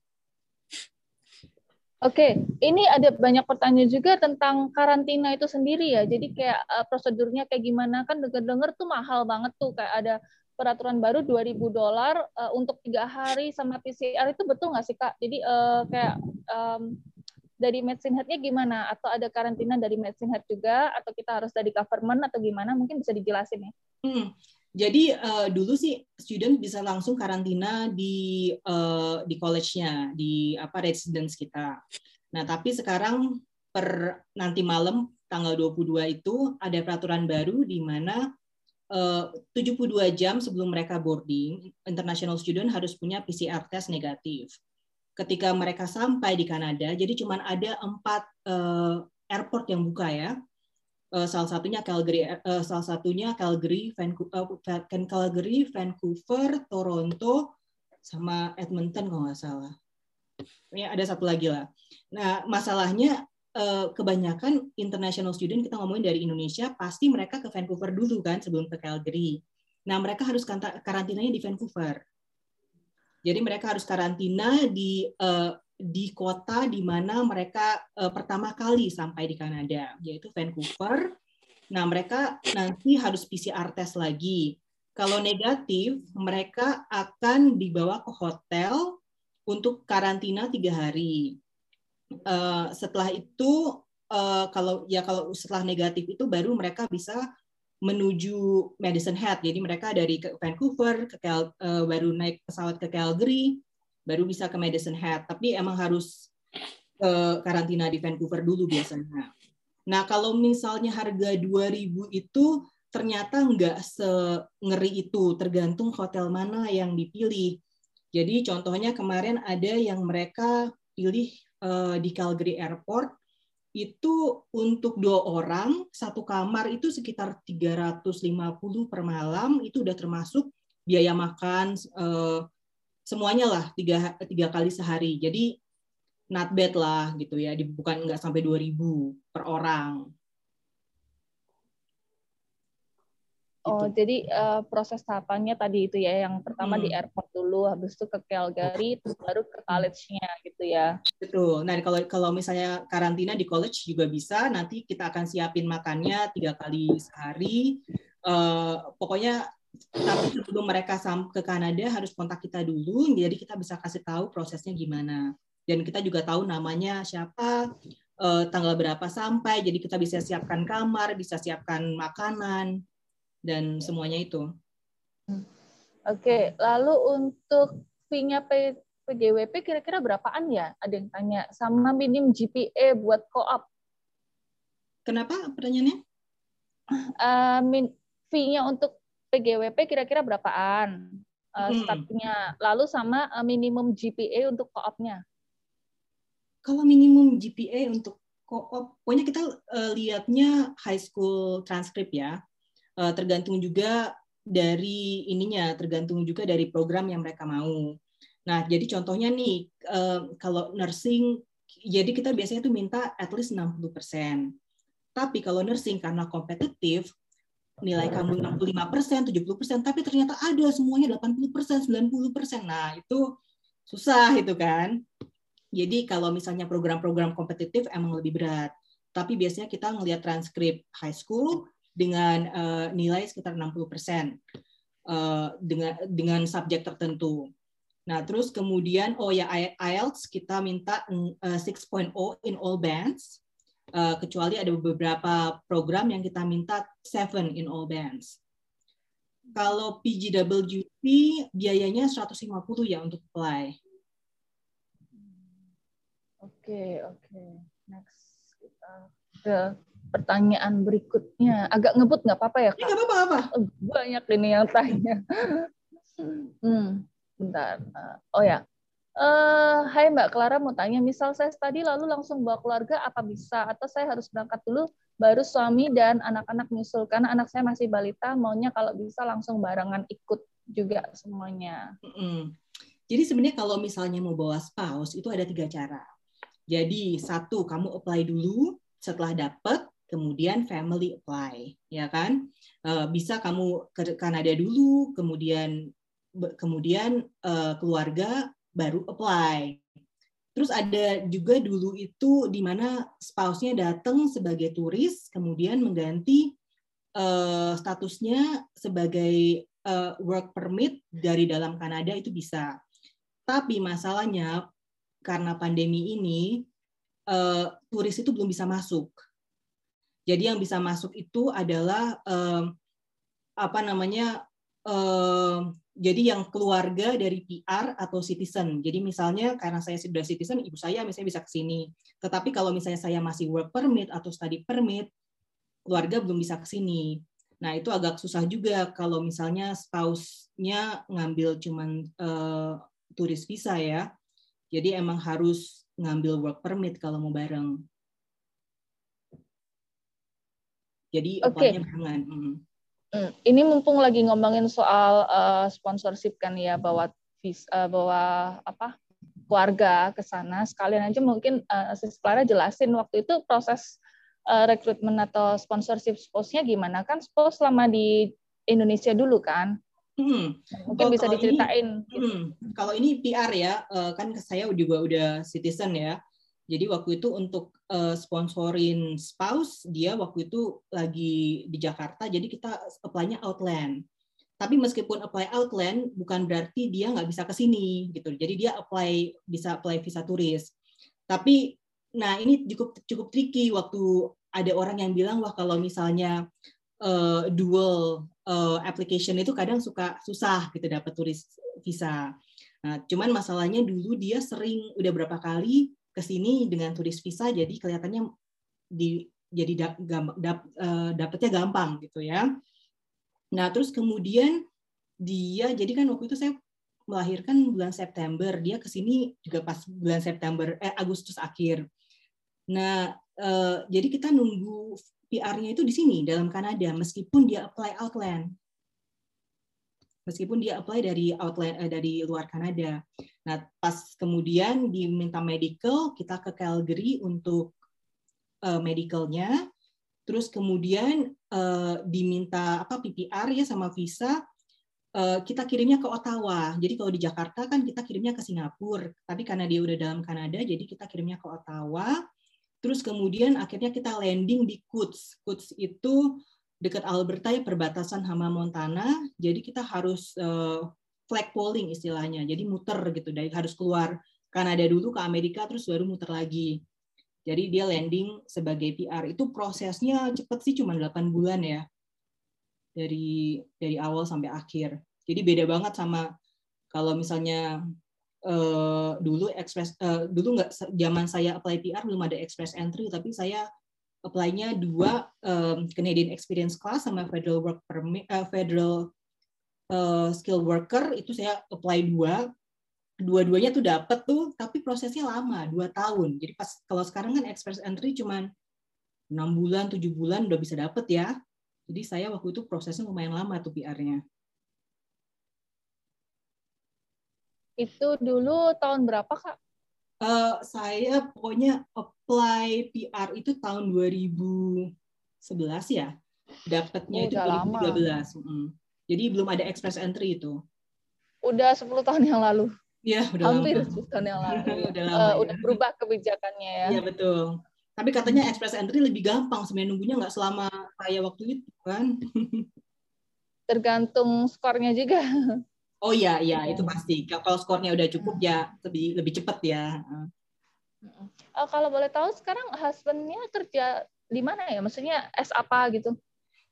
Oke, ini ada banyak pertanyaan juga tentang karantina itu sendiri ya. Jadi kayak uh, prosedurnya kayak gimana kan denger-denger tuh mahal banget tuh kayak ada peraturan baru 2000 dolar uh, untuk tiga hari sama PCR itu betul nggak sih kak? Jadi uh, kayak um, dari medicine head-nya gimana? Atau ada karantina dari medicine head juga? Atau kita harus dari government atau gimana? Mungkin bisa dijelasin ya. Hmm. Jadi uh, dulu sih student bisa langsung karantina di uh, di college-nya, di apa residence kita. Nah, tapi sekarang per nanti malam tanggal 22 itu ada peraturan baru di mana uh, 72 jam sebelum mereka boarding, international student harus punya PCR test negatif. Ketika mereka sampai di Kanada, jadi cuma ada empat uh, airport yang buka ya uh, salah satunya Calgary uh, salah satunya Calgary Vancouver, uh, Calgary Vancouver Toronto sama Edmonton kalau nggak salah. Ya ada satu lagi lah. Nah masalahnya kebanyakan international student kita ngomongin dari Indonesia pasti mereka ke Vancouver dulu kan sebelum ke Calgary. Nah mereka harus karantinanya di Vancouver. Jadi mereka harus karantina di di kota di mana mereka uh, pertama kali sampai di Kanada, yaitu Vancouver. Nah, mereka nanti harus PCR test lagi. Kalau negatif, mereka akan dibawa ke hotel untuk karantina tiga hari. Uh, setelah itu, uh, kalau ya kalau setelah negatif itu baru mereka bisa menuju Medicine Hat. Jadi mereka dari Vancouver ke Cal, uh, baru naik pesawat ke Calgary, baru bisa ke Medicine Hat. Tapi emang harus ke karantina di Vancouver dulu biasanya. Nah, kalau misalnya harga 2000 itu ternyata nggak sengeri itu, tergantung hotel mana yang dipilih. Jadi contohnya kemarin ada yang mereka pilih uh, di Calgary Airport itu untuk dua orang satu kamar itu sekitar 350 per malam itu udah termasuk biaya makan uh, semuanya lah tiga tiga kali sehari jadi not bad lah gitu ya bukan nggak sampai 2000 per orang Oh, gitu. jadi uh, proses tahapannya tadi itu ya, yang pertama hmm. di airport dulu, habis itu ke Calgary, terus baru ke college-nya gitu ya. Betul. Nah, kalau kalau misalnya karantina di college juga bisa, nanti kita akan siapin makannya tiga kali sehari. Uh, pokoknya tapi sebelum mereka ke Kanada harus kontak kita dulu, jadi kita bisa kasih tahu prosesnya gimana. Dan kita juga tahu namanya siapa, eh, tanggal berapa sampai, jadi kita bisa siapkan kamar, bisa siapkan makanan, dan semuanya itu. Oke, lalu untuk fee-nya PGWP kira-kira berapaan ya? Ada yang tanya. Sama minim GPA buat co-op. Kenapa pertanyaannya? Uh, min fee-nya untuk PGWP kira-kira berapaan uh, hmm. startnya, lalu sama uh, minimum GPA untuk koopnya. Kalau minimum GPA untuk koop, pokoknya kita uh, lihatnya high school transcript ya, uh, tergantung juga dari ininya, tergantung juga dari program yang mereka mau. Nah, jadi contohnya nih, uh, kalau nursing, jadi kita biasanya tuh minta at least 60%. Tapi kalau nursing karena kompetitif, nilai kamu 65%, 70%, tapi ternyata ada semuanya 80%, 90%. Nah, itu susah itu kan. Jadi kalau misalnya program-program kompetitif emang lebih berat. Tapi biasanya kita ngelihat transkrip high school dengan uh, nilai sekitar 60% uh, eh, dengan dengan subjek tertentu. Nah, terus kemudian oh ya IELTS kita minta uh, eh, 6.0 in all bands uh, kecuali ada beberapa program yang kita minta seven in all bands. Kalau PGWP biayanya 150 ya untuk apply. Oke, oke. Next kita ke pertanyaan berikutnya. Agak ngebut nggak apa-apa ya, Kak? Nggak apa-apa. apa. Oh, banyak ini yang tanya. hmm, bentar. Oh ya, Eh, Hai Mbak Clara mau tanya, misal saya tadi lalu langsung bawa keluarga, apa bisa? Atau saya harus berangkat dulu, baru suami dan anak-anak nyusul? Karena anak saya masih balita, maunya kalau bisa langsung barengan ikut juga semuanya. Mm-mm. Jadi sebenarnya kalau misalnya mau bawa spouse itu ada tiga cara. Jadi satu kamu apply dulu, setelah dapat kemudian family apply, ya kan? Eh, Bisa kamu ke Kanada dulu, kemudian kemudian eh, keluarga baru apply. Terus ada juga dulu itu di mana spouse-nya datang sebagai turis, kemudian mengganti eh, statusnya sebagai eh, work permit dari dalam Kanada itu bisa. Tapi masalahnya karena pandemi ini eh, turis itu belum bisa masuk. Jadi yang bisa masuk itu adalah eh, apa namanya eh, jadi yang keluarga dari PR atau citizen. Jadi misalnya karena saya sudah citizen, ibu saya misalnya bisa ke sini. Tetapi kalau misalnya saya masih work permit atau study permit, keluarga belum bisa ke sini. Nah, itu agak susah juga kalau misalnya spouse-nya ngambil cuman eh, turis visa ya. Jadi emang harus ngambil work permit kalau mau bareng. Jadi apply-nya barengan. Mm. Hmm, Ini mumpung lagi ngomongin soal eh, sponsorship kan ya, bawa vis, eh, bawa apa keluarga ke sana. Sekalian aja mungkin Sis Clara jelasin waktu itu proses eh, rekrutmen atau sponsorship spouse-nya gimana kan? Spouse selama di Indonesia dulu kan? Hmm. Mungkin Oh, bisa kalau ini- diceritain. Hmm, kalau ini PR ya, eh, kan saya juga udah citizen ya. Jadi waktu itu untuk eh, sponsorin spouse, dia waktu itu lagi di Jakarta, jadi kita apply-nya Outland. Tapi meskipun apply Outland, bukan berarti dia nggak bisa ke sini gitu. Jadi dia apply bisa apply visa turis. Tapi, nah ini cukup cukup tricky waktu ada orang yang bilang wah kalau misalnya eh, dual eh, application itu kadang suka susah gitu dapat turis visa. Nah, cuman masalahnya dulu dia sering udah berapa kali ke sini dengan turis visa jadi kelihatannya di jadi dap, dap- eh, dapetnya gampang gitu ya. Nah, terus kemudian dia jadi kan waktu itu saya melahirkan bulan September, dia ke sini juga pas bulan September eh Agustus akhir. Nah, eh, jadi kita nunggu PR-nya itu di sini dalam Kanada meskipun dia apply Outland meskipun dia apply dari outland eh, dari luar Kanada. Nah, pas kemudian diminta medical, kita ke Calgary untuk eh, medicalnya. Terus kemudian eh, diminta apa PPR ya sama visa, eh, kita kirimnya ke Ottawa. Jadi kalau di Jakarta kan kita kirimnya ke Singapura, tapi karena dia udah dalam Kanada, jadi kita kirimnya ke Ottawa. Terus kemudian akhirnya kita landing di Coutts. Coutts itu dekat Alberta ya perbatasan sama Montana. Jadi kita harus eh, flag polling istilahnya. Jadi muter gitu dari harus keluar Kanada dulu ke Amerika terus baru muter lagi. Jadi dia landing sebagai PR. Itu prosesnya cepet sih cuma 8 bulan ya. Dari dari awal sampai akhir. Jadi beda banget sama kalau misalnya eh, dulu express eh, dulu nggak zaman saya apply PR belum ada express entry tapi saya apply-nya dua um, Canadian Experience Class sama Federal Work Permit, uh, Federal uh, Skill Worker itu saya apply dua, dua-duanya tuh dapat tuh, tapi prosesnya lama dua tahun. Jadi pas kalau sekarang kan Express Entry cuman enam bulan, tujuh bulan udah bisa dapet ya. Jadi saya waktu itu prosesnya lumayan lama tuh PR-nya. Itu dulu tahun berapa kak? Eh, saya pokoknya apply PR itu tahun 2011 ya. Dapatnya Oh, itu udah lama. 2013. Mm. Jadi belum ada express entry itu. Udah 10 tahun yang lalu, Iya, udah hampir lama. 10 tahun yang lalu. udah lama. ya. udah berubah kebijakannya ya. Iya, betul. Tapi katanya express entry lebih gampang sebenarnya nunggunya nggak selama saya waktu itu kan. Tergantung skornya juga. Oh iya, iya Iya. itu pasti. Kalau skornya udah cukup ya lebih lebih cepat ya. Eh, kalau boleh tahu sekarang husbandnya kerja di mana ya? Maksudnya S apa gitu?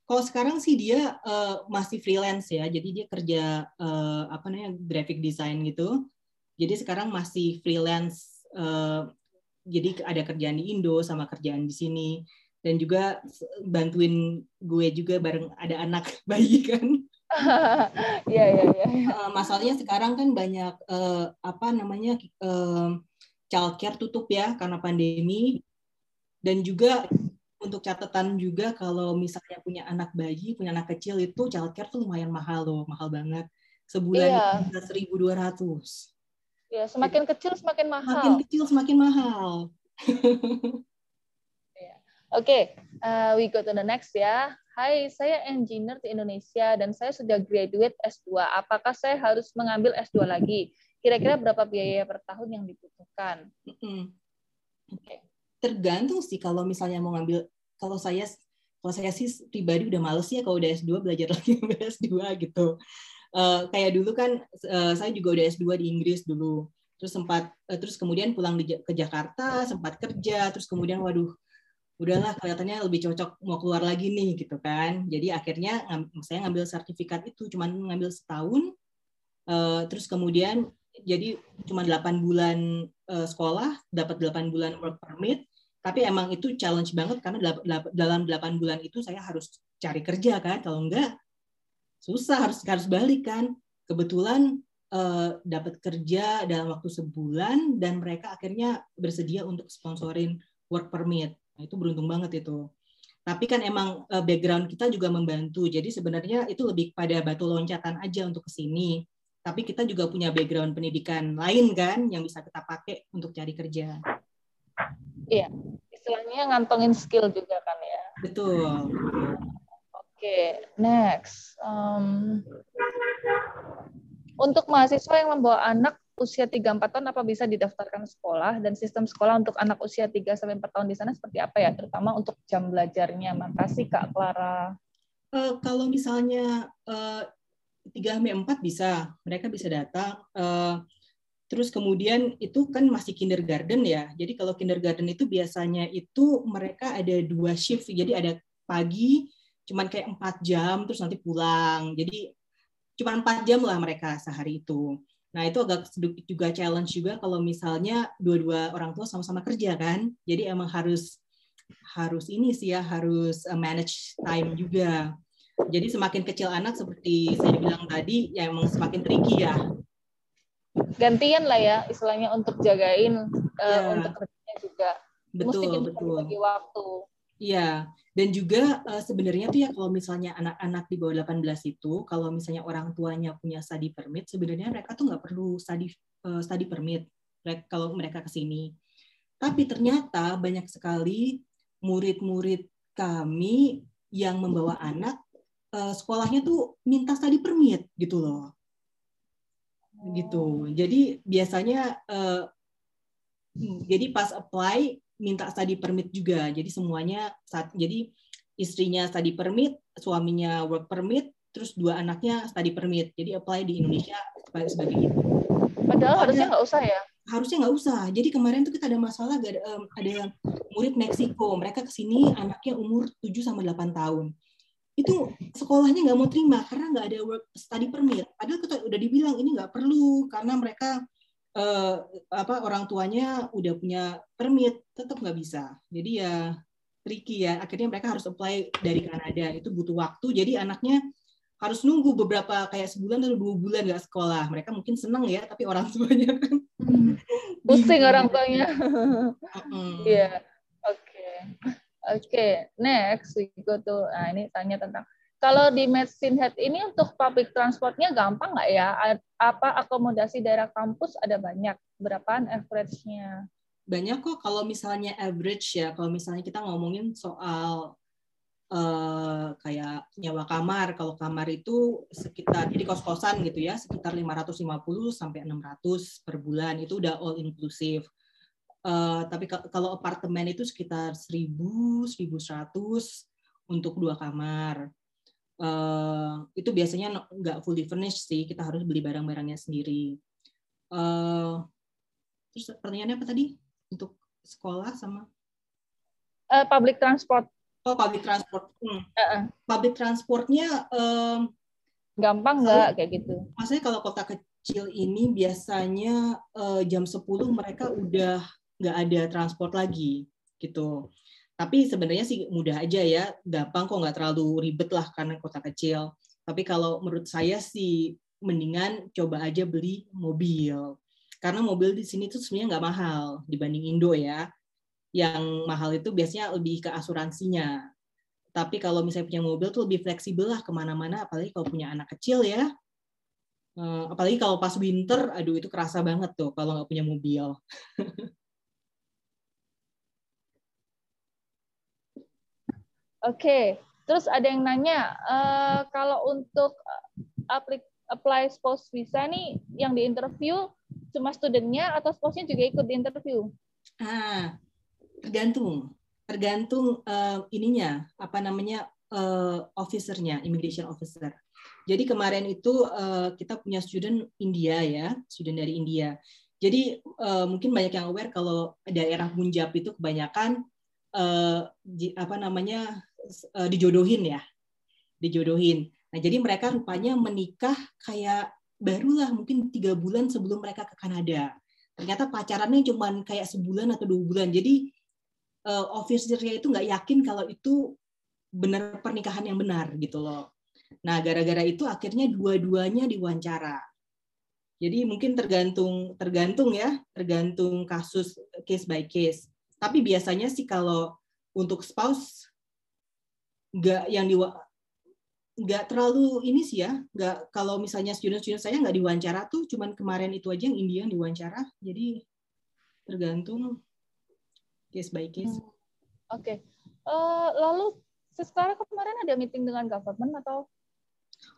Kalau sekarang sih dia eh, masih freelance ya, jadi dia kerja eh, apa namanya graphic design gitu. Jadi sekarang masih freelance, eh, jadi ada kerjaan di Indo sama kerjaan di sini, dan juga bantuin gue juga bareng ada anak bayi kan. Iya iya iya. Eh, masalahnya sekarang kan banyak eh, apa namanya eh, childcare tutup ya karena pandemi dan juga untuk catatan juga kalau misalnya punya anak bayi, punya anak kecil itu childcare tuh lumayan mahal loh, mahal banget. Sebulan Iya. bisa 1.200. Ya, semakin kecil semakin mahal. Semakin kecil semakin mahal. Oke, uh, we go to the next ya. Hai, saya engineer di Indonesia dan saya sudah graduate S2. Apakah saya harus mengambil S2 lagi? Kira-kira berapa biaya per tahun yang dibutuhkan? Oke. Tergantung sih kalau misalnya mau ngambil kalau saya kalau saya sih pribadi udah males ya kalau udah S2 belajar lagi sampai S2 gitu. Eh, kayak dulu kan eh, saya juga udah S2 di Inggris dulu. Terus sempat eh, terus kemudian pulang di ke Jakarta, sempat kerja, terus kemudian waduh udahlah kelihatannya lebih cocok mau keluar lagi nih gitu kan. Jadi akhirnya saya ngambil sertifikat itu cuman ngambil setahun eh, terus kemudian jadi cuma 8 bulan eh, sekolah, dapat 8 bulan work permit, tapi emang itu challenge banget karena dalam 8 bulan itu saya harus cari kerja kan, kalau enggak susah harus harus balik kan. Kebetulan eh, dapat kerja dalam waktu sebulan dan mereka akhirnya bersedia untuk sponsorin work permit. Nah, itu beruntung banget itu. Tapi kan emang eh, background kita juga membantu. Jadi sebenarnya itu lebih pada batu loncatan aja untuk ke sini. Tapi kita juga punya background pendidikan lain kan yang bisa kita pakai untuk cari kerja. Istilahnya ngantongin skill juga kan ya. Betul. Oke, next. Um, untuk mahasiswa yang membawa anak usia 3-4 tahun apa bisa didaftarkan sekolah dan sistem sekolah untuk anak usia 3 sampai 4 tahun di sana seperti apa ya terutama untuk jam belajarnya. Makasih Kak Clara. Eh, kalau misalnya eh, 3 sampai 4 bisa, mereka bisa datang. Eh, terus kemudian itu kan masih kindergarten ya. Jadi kalau kindergarten itu biasanya itu mereka ada dua shift. Jadi ada pagi cuman kayak empat jam terus nanti pulang. Jadi cuma empat jam lah mereka sehari itu. Nah itu agak sedikit juga challenge juga kalau misalnya dua-dua orang tua sama-sama kerja kan. Jadi emang harus harus ini sih ya harus eh, manage time juga. Jadi semakin kecil anak seperti saya bilang tadi, ya emang semakin tricky ya. Gantian lah ya istilahnya untuk jagain Ya. untuk kerjanya juga. Mesti Betul, kita betul. bagi waktu. Iya, dan juga eh, sebenarnya tuh ya kalau misalnya anak-anak di bawah 18 itu, kalau misalnya orang tuanya punya study permit, sebenarnya mereka tuh nggak perlu study eh, study permit mereka- kalau mereka ke sini. Tapi ternyata banyak sekali murid-murid kami yang membawa anak eh, sekolahnya tuh minta study permit gitu loh. gitu. Jadi biasanya eh, jadi pas apply minta study permit juga. Jadi semuanya saat jadi istrinya study permit, suaminya work permit, terus dua anaknya study permit. Jadi apply di Indonesia sebagai sebagai itu. Padahal harusnya nggak usah ya. Harusnya nggak usah. Jadi kemarin tuh kita ada masalah ada, em, ada murid Meksiko, mereka ke sini anaknya umur 7 sampai 8 tahun. Itu sekolahnya nggak mau terima karena nggak ada work study permit. Padahal kita udah dibilang ini nggak perlu karena mereka eh, apa orang tuanya udah punya permit, tetap nggak bisa. Jadi ya tricky ya. Akhirnya mereka harus apply dari Kanada. Itu butuh waktu. Jadi anaknya harus nunggu beberapa kayak sebulan atau dua bulan nggak sekolah. Mereka mungkin senang ya, tapi orang tuanya kan Pusing orang tuanya. Iya. Oke. Oke, next we go to nah ini tanya tentang kalau di Medicine Head ini untuk public transportnya gampang nggak ya? Apa akomodasi daerah kampus ada banyak? Berapaan average-nya? banyak kok kalau misalnya average ya kalau misalnya kita ngomongin soal eh, kayak nyewa kamar kalau kamar itu sekitar jadi kos kosan gitu ya sekitar 550 sampai 600 per bulan itu udah all inclusive Eh, tapi ka- kalau apartemen itu sekitar 1000 1100 untuk dua kamar Eh, itu biasanya nggak fully furnished sih kita harus beli barang-barangnya sendiri. Eh, terus pertanyaannya apa tadi? Untuk sekolah sama? Eh, public transport. Oh public transport. Hmm. Eh-eh. public transportnya em, gampang nggak? Kayak gitu? maksudnya kalau kota kecil ini biasanya eh, jam 10 mereka udah nggak ada transport lagi gitu tapi sebenarnya sih mudah aja ya gampang kok nggak terlalu ribet lah karena kota kecil Tapi kalau menurut saya sih mendingan coba aja beli mobil. Karena mobil di sini tuh sebenarnya nggak mahal dibanding Indo ya. Yang mahal itu biasanya lebih ke asuransinya. Tapi kalau misalnya punya mobil tuh lebih fleksibel lah ke mana-mana, apalagi kalau punya anak kecil ya. Eh, Apalagi kalau pas winter, aduh itu kerasa banget tuh kalau nggak punya mobil. Oke, terus ada yang nanya eh, kalau untuk eh, aplik apply spouse visa nih yang di interview cuma studentnya atau spouse-nya juga ikut di interview? Ah, tergantung, tergantung eh, ininya apa namanya eh, officernya, immigration officer. Jadi kemarin itu eh, kita punya student India ya, student dari India. Jadi eh, mungkin banyak yang aware kalau daerah Punjab itu kebanyakan di- apa namanya eh, dijodohin ya, dijodohin. Nah jadi mereka rupanya menikah kayak barulah mungkin tiga bulan sebelum mereka ke Kanada. Ternyata pacarannya cuma kayak sebulan atau dua bulan. Jadi uh, officernya itu nggak yakin kalau itu benar pernikahan yang benar gitu loh. Nah, gara-gara itu akhirnya dua-duanya diwawancara. Jadi mungkin tergantung tergantung ya, tergantung kasus case by case. Tapi biasanya sih kalau untuk spouse nggak yang di nggak terlalu ini sih ya, nggak kalau misalnya student-student saya nggak diwawancara tuh, cuman kemarin itu aja yang India yang diwawancara. Jadi tergantung case by case. Hmm, Oke, Eh, lalu sekarang kemarin ada meeting dengan government atau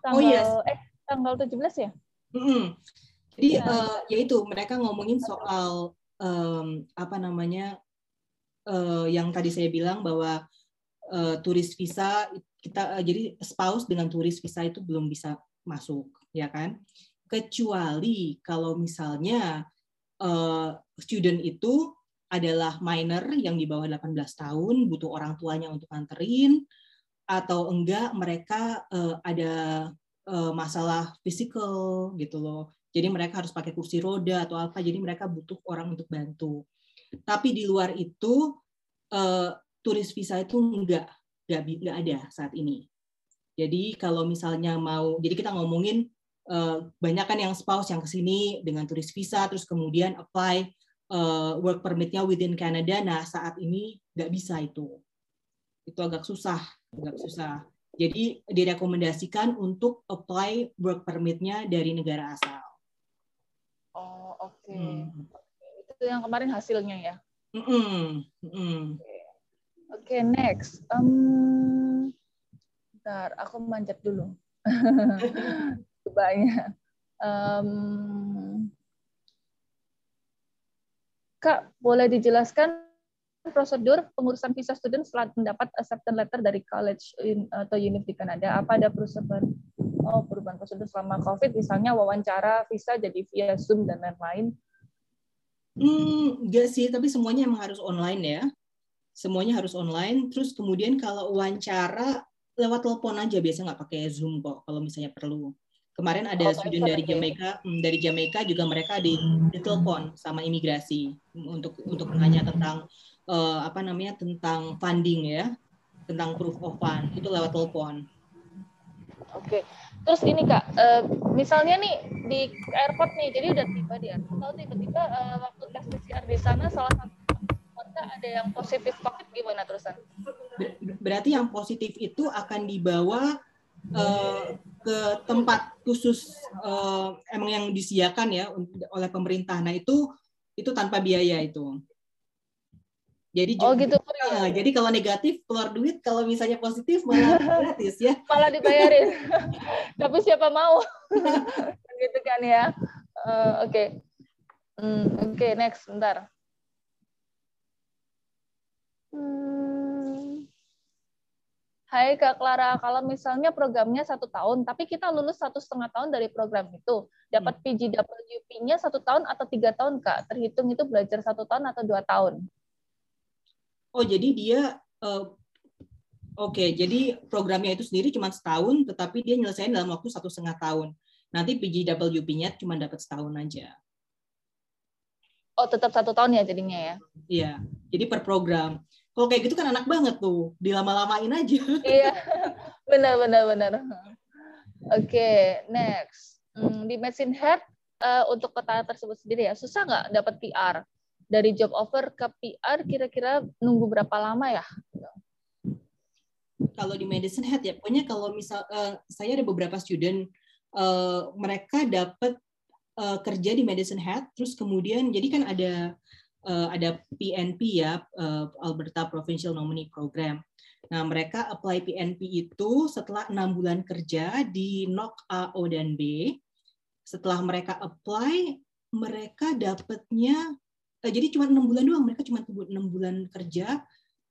tanggal Oh, yes. eh tanggal 17 ya? Mm-mm. Jadi Iya. eh, ya itu mereka ngomongin soal em, apa namanya eh, yang tadi saya bilang bahwa eh, turis visa kita eh, jadi spouse dengan turis visa itu belum bisa masuk ya kan? Kecuali kalau misalnya eh, student itu adalah minor yang di bawah 18 tahun butuh orang tuanya untuk anterin atau enggak mereka eh, ada eh, masalah physical gitu loh. Jadi mereka harus pakai kursi roda atau apa jadi mereka butuh orang untuk bantu. Tapi di luar itu eh, turis visa itu bi- enggak ada saat ini jadi kalau misalnya mau jadi kita ngomongin eh, banyak kan yang spouse yang ke sini dengan turis visa terus kemudian apply eh, work permitnya within Canada nah saat ini nggak bisa itu itu agak susah agak susah jadi direkomendasikan untuk apply work permitnya dari negara asal Oh, oke. Hmm. Itu yang kemarin hasilnya ya. Mm-mm, mm-mm. Oke, next. Um, bentar, aku manjat dulu. Banyak. Um, Kak, boleh dijelaskan prosedur pengurusan visa student setelah mendapat acceptance letter dari college in- atau unit di Kanada? Apa ada perubahan oh, perubahan prosedur selama COVID, misalnya wawancara visa jadi via Zoom dan lain-lain? Hmm, enggak sih, tapi semuanya emang harus online ya. Semuanya harus online. Terus kemudian kalau wawancara lewat telepon aja, biasanya nggak pakai Zoom kok kalau misalnya perlu. Kemarin ada Oh, student dari ya? Jamaika, hmm, dari Jamaika juga mereka di, di telepon sama imigrasi untuk untuk menanya tentang eh, apa namanya tentang funding ya, tentang proof of fund itu lewat telepon. Oke, terus ini kak, eh, misalnya nih di airport nih, jadi udah tiba di airport, tiba-tiba eh, waktu tes PCR di sana salah satu ada yang positif COVID gimana terusan? Ber- Berarti yang positif itu akan dibawa eh, ke tempat khusus eh, emang yang disediakan ya oleh pemerintah. Nah itu itu tanpa biaya itu. Jadi Oh gitu, eh, jadi kalau negatif keluar duit, kalau misalnya positif malah gratis ya. malah dibayarin. Tapi siapa mau? gitu kan ya. Eh, Oke, Hmm, oke next, bentar. Hmm. Hai Kak Clara, kalau misalnya programnya satu tahun, tapi kita lulus satu setengah tahun dari program itu, dapat PGWP-nya satu tahun atau tiga tahun Kak? Terhitung itu belajar satu tahun atau dua tahun? Oh jadi dia eh, oke jadi programnya itu sendiri cuma setahun, tetapi dia nyelesain dalam waktu satu setengah tahun. Nanti PGWP-nya cuma dapat setahun aja. Oh tetap satu tahun ya jadinya ya? Iya, jadi per program. Kalau kayak gitu kan enak banget tuh, dilama-lamain aja. Iya, benar benar benar. Oke, next. Hmm, di Medicine Head eh, untuk kota tersebut sendiri ya, susah nggak dapat PR? Dari job offer ke PR kira-kira nunggu berapa lama ya? kalau di Medicine Hat ya, pokoknya kalau misal uh, saya ada beberapa student uh, mereka dapat uh, kerja di Medicine Hat, terus kemudian jadi kan ada uh, ada PNP ya, uh, Alberta Provincial Nominee Program. Nah, mereka apply PNP itu setelah enam bulan kerja di NOC A, O, dan B. Setelah mereka apply, mereka dapatnya, eh, jadi cuma enam bulan doang, mereka cuma enam bulan kerja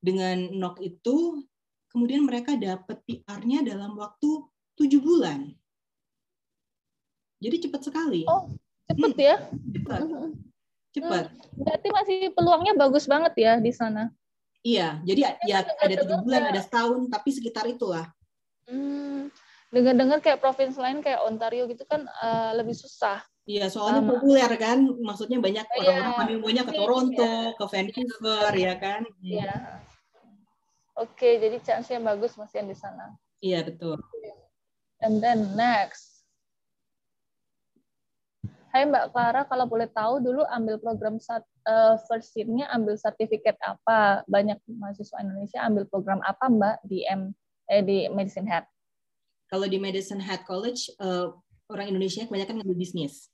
dengan NOC itu kemudian mereka dapat PR-nya dalam waktu tujuh bulan. Jadi cepat sekali. Oh, cepat ya? Cepat. Cepat. Hmm, berarti masih peluangnya bagus banget ya di sana. Iya, jadi ya ada tujuh bulan, ada setahun, tapi sekitar itulah. Hmm, dengar-dengar kayak provinsi lain kayak Ontario gitu kan uh, lebih susah. Iya, soalnya um, populer kan, maksudnya banyak iya. orang-orang maunya ke Toronto, iya. ke Vancouver, ya kan? Iya. Oke, jadi chance-nya bagus masih yang di sana. Iya, betul. And then next. Hai Mbak Clara, kalau boleh tahu dulu ambil program saat uh, first year-nya ambil sertifikat apa? Banyak mahasiswa Indonesia ambil program apa Mbak di M eh, di Medicine Hat? Kalau di Medicine Hat College uh, orang Indonesia kebanyakan ngambil bisnis.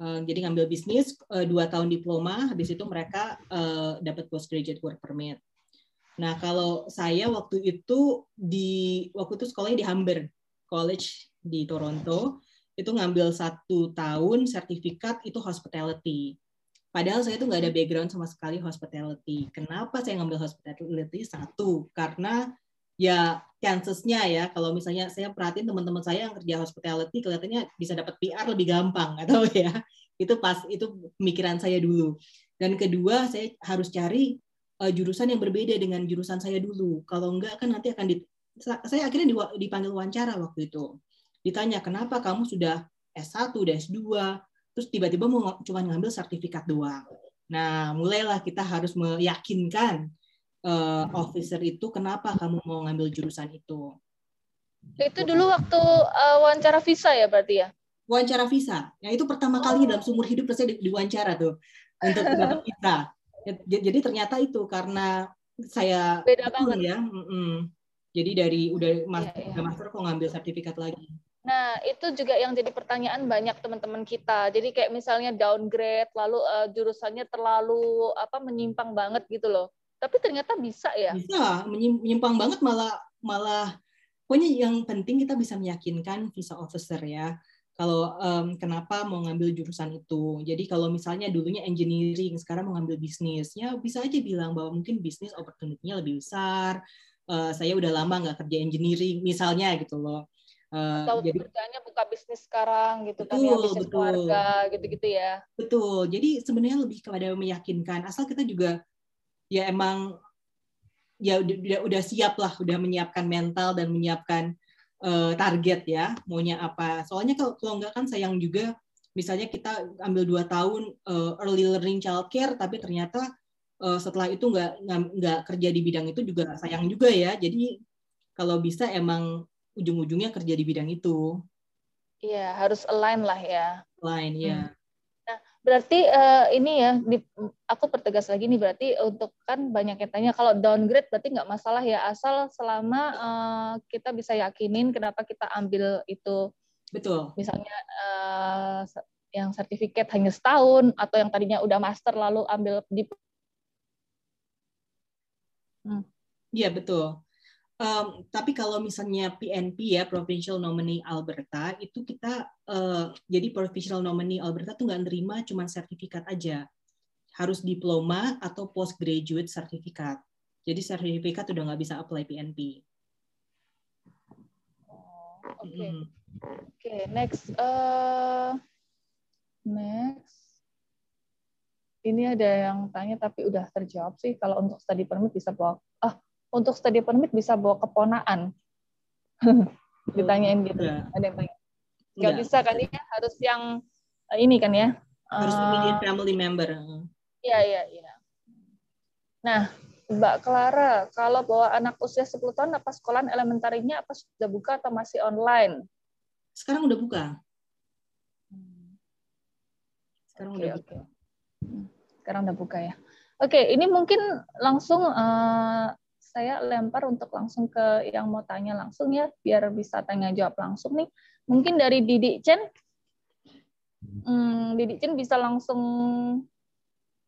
Uh, jadi ngambil bisnis uh, dua tahun diploma, habis itu mereka uh, dapat postgraduate work permit. Nah, kalau saya waktu itu di waktu itu sekolahnya di Humber College di Toronto, itu ngambil satu tahun sertifikat itu hospitality. Padahal saya tuh nggak ada background sama sekali hospitality. Kenapa saya ngambil hospitality? Satu, karena ya chances-nya ya kalau misalnya saya perhatiin teman-teman saya yang kerja hospitality kelihatannya bisa dapat PR lebih gampang atau ya itu pas itu pemikiran saya dulu dan kedua saya harus cari uh, jurusan yang berbeda dengan jurusan saya dulu. Kalau enggak kan nanti akan di, saya akhirnya dipanggil wawancara waktu itu. Ditanya kenapa kamu sudah S1, udah S2, terus tiba-tiba mau cuma ngambil sertifikat doang. Nah, mulailah kita harus meyakinkan uh, officer itu kenapa kamu mau ngambil jurusan itu. Itu dulu waktu uh, wawancara visa ya berarti ya? Wawancara visa. Ya itu pertama kali dalam seumur hidup saya diwawancara tuh untuk dapat visa. Jadi ternyata itu karena saya beda banget ya mm -mm. jadi dari udah master, ya, ya. master kok ngambil sertifikat lagi nah itu juga yang jadi pertanyaan banyak teman-teman kita jadi kayak misalnya downgrade lalu uh, jurusannya terlalu apa menyimpang banget gitu loh tapi ternyata bisa ya bisa menyimpang banget malah malah pokoknya yang penting kita bisa meyakinkan visa officer ya kalau um, kenapa mau ngambil jurusan itu. Jadi kalau misalnya dulunya engineering, sekarang mau ngambil bisnis, ya bisa aja bilang bahwa mungkin bisnis opportunity-nya lebih besar. Uh, saya udah lama nggak kerja engineering, misalnya gitu loh. Uh, Atau jadi kerjanya buka bisnis sekarang gitu betul, kan ya bisnis betul. keluarga gitu-gitu ya. Betul. Jadi sebenarnya lebih kepada meyakinkan. Asal kita juga ya emang ya udah udah siap lah, udah menyiapkan mental dan menyiapkan uh, target ya maunya apa soalnya kalau kalau enggak kan sayang juga misalnya kita ambil dua tahun uh, early learning childcare tapi ternyata uh, setelah itu nggak nggak kerja di bidang itu juga sayang juga ya jadi kalau bisa emang ujung-ujungnya kerja di bidang itu iya harus align lah ya align ya hmm. Berarti uh, ini ya, di, aku pertegas lagi nih berarti untuk kan banyak yang tanya kalau downgrade berarti nggak masalah ya asal selama uh, kita bisa yakinin kenapa kita ambil itu. Betul. Misalnya uh, yang sertifikat hanya setahun atau yang tadinya udah master lalu ambil di. Hmm. Iya betul. Um, tapi kalau misalnya PNP ya Provincial Nominee Alberta itu kita uh, jadi Provincial Nominee Alberta tuh nggak nerima cuma sertifikat aja harus diploma atau postgraduate sertifikat jadi sertifikat udah nggak bisa apply PNP. Oke, okay. mm. oke okay, next uh, next ini ada yang tanya tapi udah terjawab sih kalau untuk study permit bisa bawa ah untuk study permit bisa bawa keponaan? Ditanyain gitu. Ya. Ada yang tanya. Gak ya. bisa kan ya, harus yang eh, ini kan ya. Harus uh, immediate family member. Iya, iya, iya. Nah, Mbak Clara, kalau bawa anak usia 10 tahun, apa sekolah elementarinya apa sudah buka atau masih online? Sekarang udah buka. Sekarang Oke, udah oke. buka. Hmm, Sekarang udah buka ya. Oke, ini mungkin langsung eh, saya lempar untuk langsung ke yang mau tanya langsung ya, biar bisa tanya jawab langsung nih. Mungkin dari Didi Chen. Hmm, Didi Chen bisa langsung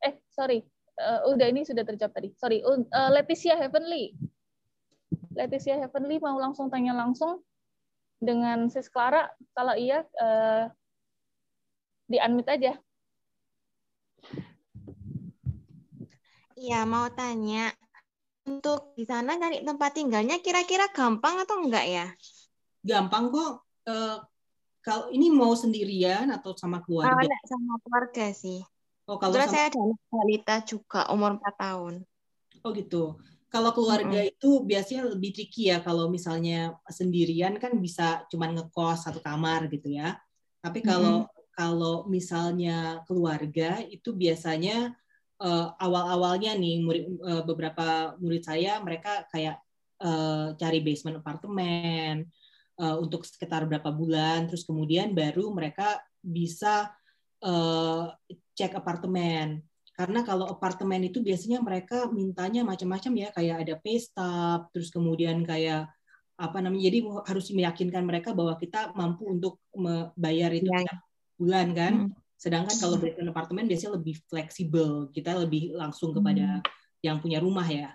eh sorry, Eh, udah ini sudah terjawab tadi. Sorry, eh, Leticia Heavenly. Leticia Heavenly mau langsung tanya langsung dengan Sis Clara. Kalau iya eh, di unmute aja. Iya, mau tanya. Untuk di sana cari tempat tinggalnya kira-kira gampang atau enggak ya? Gampang kok. Eh, kalau ini mau sendirian atau sama Kalau keluarga? enggak sama keluarga sih. Oh, kalau Kebetulan sama saya ada balita juga, umur 4 tahun. Oh gitu. Kalau keluarga itu biasanya lebih tricky ya. Kalau misalnya sendirian kan bisa cuman ngekos satu kamar gitu ya. Tapi kalau kalau misalnya keluarga itu biasanya eh, awal-awalnya nih murid eh, beberapa murid saya mereka kayak eh, cari basement apartemen eh, untuk sekitar berapa bulan, terus kemudian baru mereka bisa eh, cek apartemen. Karena kalau apartemen itu biasanya mereka mintanya macam-macam ya kayak ada pay stub terus kemudian kayak apa namanya jadi harus meyakinkan mereka bahwa kita mampu untuk membayar itu tiap bulan kan. Hmm. Sedangkan kalau basement apartemen biasanya lebih fleksibel kita lebih langsung kepada yang punya rumah ya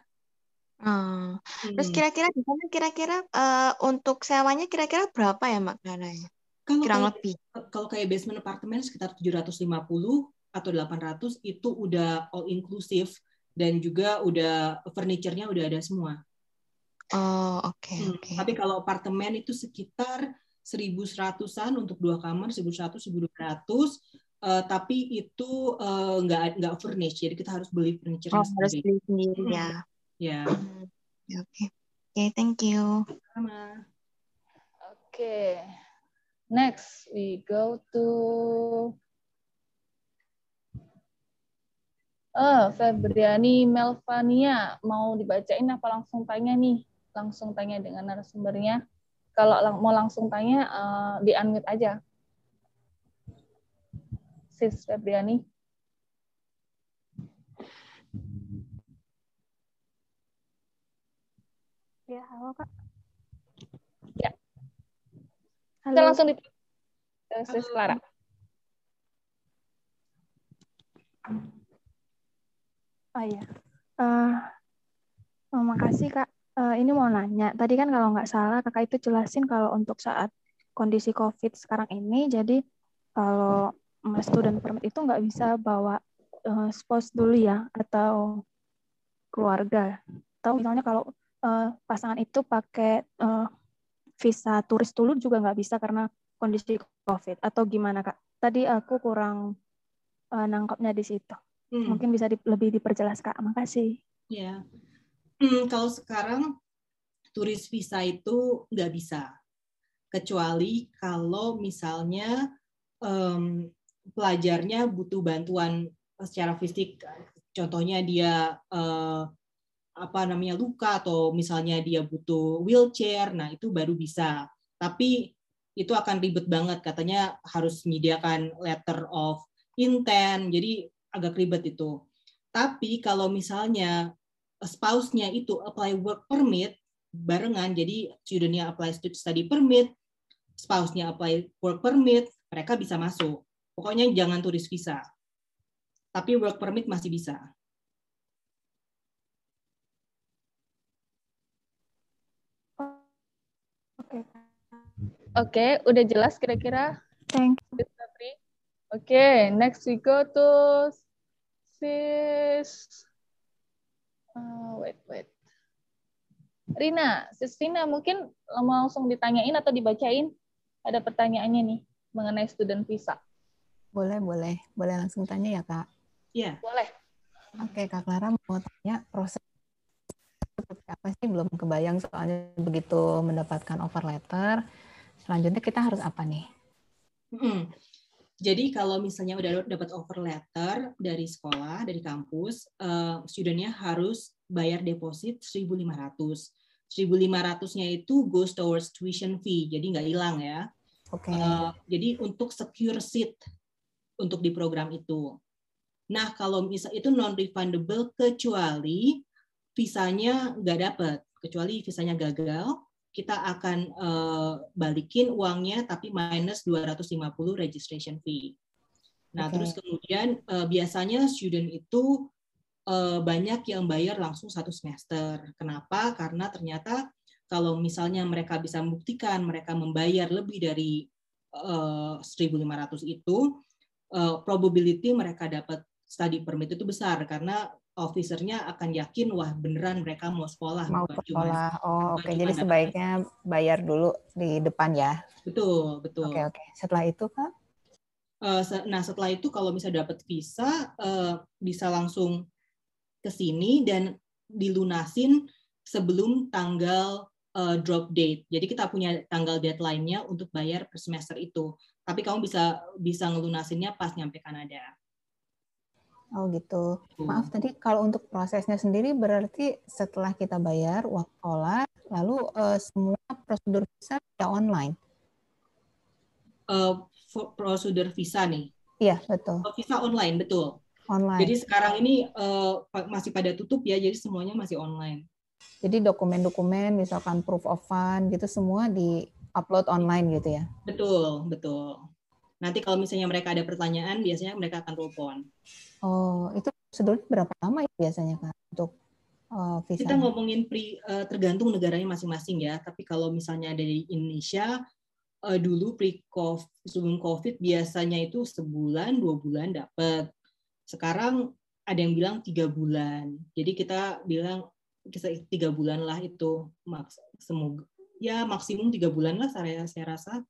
Oh. Terus Hmm. kira-kira di sana kira-kira eh, untuk sewanya kira-kira berapa ya Mak Clara-nya? kalau Kurang kayak, lebih. kalau kayak basement apartemen sekitar 750 atau 800 itu udah all inclusive dan juga udah furniture-nya udah ada semua Oh, oke, Hmm, oke. Tapi kalau apartemen itu sekitar 1100-an untuk dua kamar, 1100 1200 eh, tapi itu eh, nggak nggak furnished. Jadi kita harus beli furniture Oh, harus sendiri. beli sendiri ya. Ya, Hmm, Oke, oke. Oke, thank you. sama. Oke. Next, we go to Eh, Febriani Melvania mau dibacain apa langsung tanya nih? Langsung tanya dengan narasumbernya. Kalau lang- mau langsung tanya eh, di unmute aja. Sis Febriani. Ya, halo Kak. Ya. Halo. Kita langsung di ke Sis Clara. Oh iya. Eh, oh, makasih Kak. Eh, ini mau nanya. Tadi kan kalau nggak salah Kakak itu jelasin kalau untuk saat kondisi COVID sekarang ini, jadi kalau student permit itu nggak bisa bawa eh, spouse dulu ya, atau keluarga. Atau misalnya kalau eh, pasangan itu pakai eh, visa turis dulu juga nggak bisa karena kondisi COVID. Atau gimana Kak? Tadi aku kurang eh, nangkapnya di situ. Hmm, Mungkin bisa di- lebih diperjelas Kak. Makasih. ya. Hmm, kalau sekarang turis visa itu nggak bisa, kecuali kalau misalnya em, pelajarnya butuh bantuan secara fisik, contohnya dia eh, apa namanya luka atau misalnya dia butuh wheelchair, nah itu baru bisa. Tapi itu akan ribet banget, katanya harus menyediakan letter of intent, jadi agak ribet itu. Tapi kalau misalnya spouse-nya itu apply work permit barengan, jadi student-nya apply study permit, spouse-nya apply work permit, mereka bisa masuk. Pokoknya jangan turis visa. Tapi work permit masih bisa. Oke. Oke, udah jelas kira-kira Thank Febri? Oke, next we go to sis. Uh, wait, wait. Rina, sis Rina mungkin mau langsung ditanyain atau dibacain? Ada pertanyaannya nih mengenai student visa. Boleh, boleh. Boleh langsung tanya ya, Kak? Ya, Boleh. Oke, Kak Clara mau tanya proses seperti apa sih? Belum kebayang soalnya begitu mendapatkan offer letter. Selanjutnya kita harus apa nih? Mm. Jadi kalau misalnya udah dapat offer letter dari sekolah, dari kampus, eh, studentnya harus bayar deposit 1.500. 1.500-nya itu goes towards tuition fee, jadi nggak hilang ya. Oke. Uh, jadi untuk secure seat untuk di program itu. Nah, kalau misal itu non refundable kecuali visanya nggak dapat, kecuali visanya gagal, kita akan uh, balikin uangnya tapi minus 250 registration fee. Nah, Oke. terus kemudian uh, biasanya student itu uh, banyak yang bayar langsung satu semester. Kenapa? Karena ternyata kalau misalnya mereka bisa membuktikan mereka membayar lebih dari uh, 1.500 itu, uh, probability mereka dapat study permit itu besar karena officernya akan yakin wah beneran mereka mau sekolah Mau bukan ke cuma sekolah. Oh, oke. cuma Jadi dapat- sebaiknya bayar dulu di depan ya. betul betul Oke, oke. Setelah itu, Kak? Eh, nah setelah itu kalau misalnya dapat visa eh, bisa langsung ke sini dan dilunasin sebelum tanggal drop date. Jadi kita punya tanggal deadline-nya untuk bayar per semester itu. Tapi kamu bisa bisa ngelunasinnya pas nyampe Kanada. Oh, gitu. Tuh. Maaf tadi kalau untuk prosesnya sendiri berarti setelah kita bayar uang sekolah, lalu eh, semua prosedur visa sudah online. Eh, for- prosedur visa nih. Iya, betul. Oh, Visa online betul. Online. Jadi sekarang ini pa- masih pada tutup ya, jadi semuanya masih online. Jadi dokumen-dokumen, misalkan proof of fund gitu semua di upload online gitu ya. Betul, betul. Nanti kalau misalnya mereka ada pertanyaan, biasanya mereka akan telepon. Oh, itu prosedurnya berapa lama ya biasanya Kak untuk eh, visa? Kita ngomongin pri, eh, tergantung negaranya masing-masing ya. Tapi kalau misalnya ada di Indonesia, eh, dulu pre -COVID, sebelum COVID biasanya itu sebulan, dua bulan dapat. Sekarang ada yang bilang tiga bulan. Jadi kita bilang tiga bulan lah itu maks semoga ya maksimum tiga bulan lah saya saya rasa.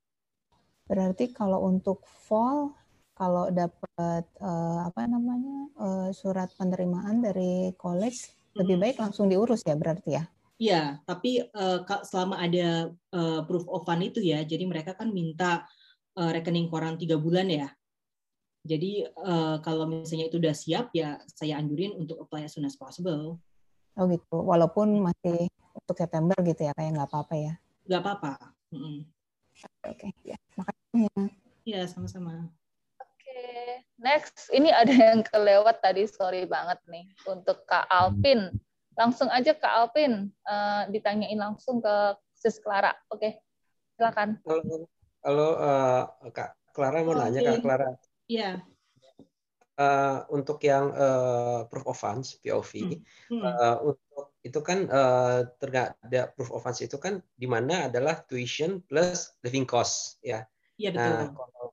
Berarti kalau untuk fall, kalau dapat eh, apa namanya eh, surat penerimaan dari college, lebih baik langsung diurus ya berarti ya. Iya, tapi ka- selama ada eh, proof of fund itu ya, jadi mereka kan minta eh, rekening koran tiga bulan ya. Jadi eh, kalau misalnya itu udah siap ya, saya anjurin untuk apply as soon as possible. Oh gitu. Walaupun masih untuk September gitu ya, kayak nggak apa-apa ya. Nggak apa-apa. Oke, ya. Makasih ya. Iya, sama-sama. Oke, next ini ada yang kelewat tadi, sorry banget nih untuk Kak Alvin. Langsung aja Kak Alvin eh, ditanyain langsung ke Sis Clara. Oke, silakan. Halo, halo eh, Kak Clara mau nanya Kak. Clara Iya. Eh, untuk yang eh, proof of funds POV Hmm. eh, untuk itu kan terga- ada proof of funds itu kan di mana adalah tuition plus living cost ya. Iya betul. Nah kalau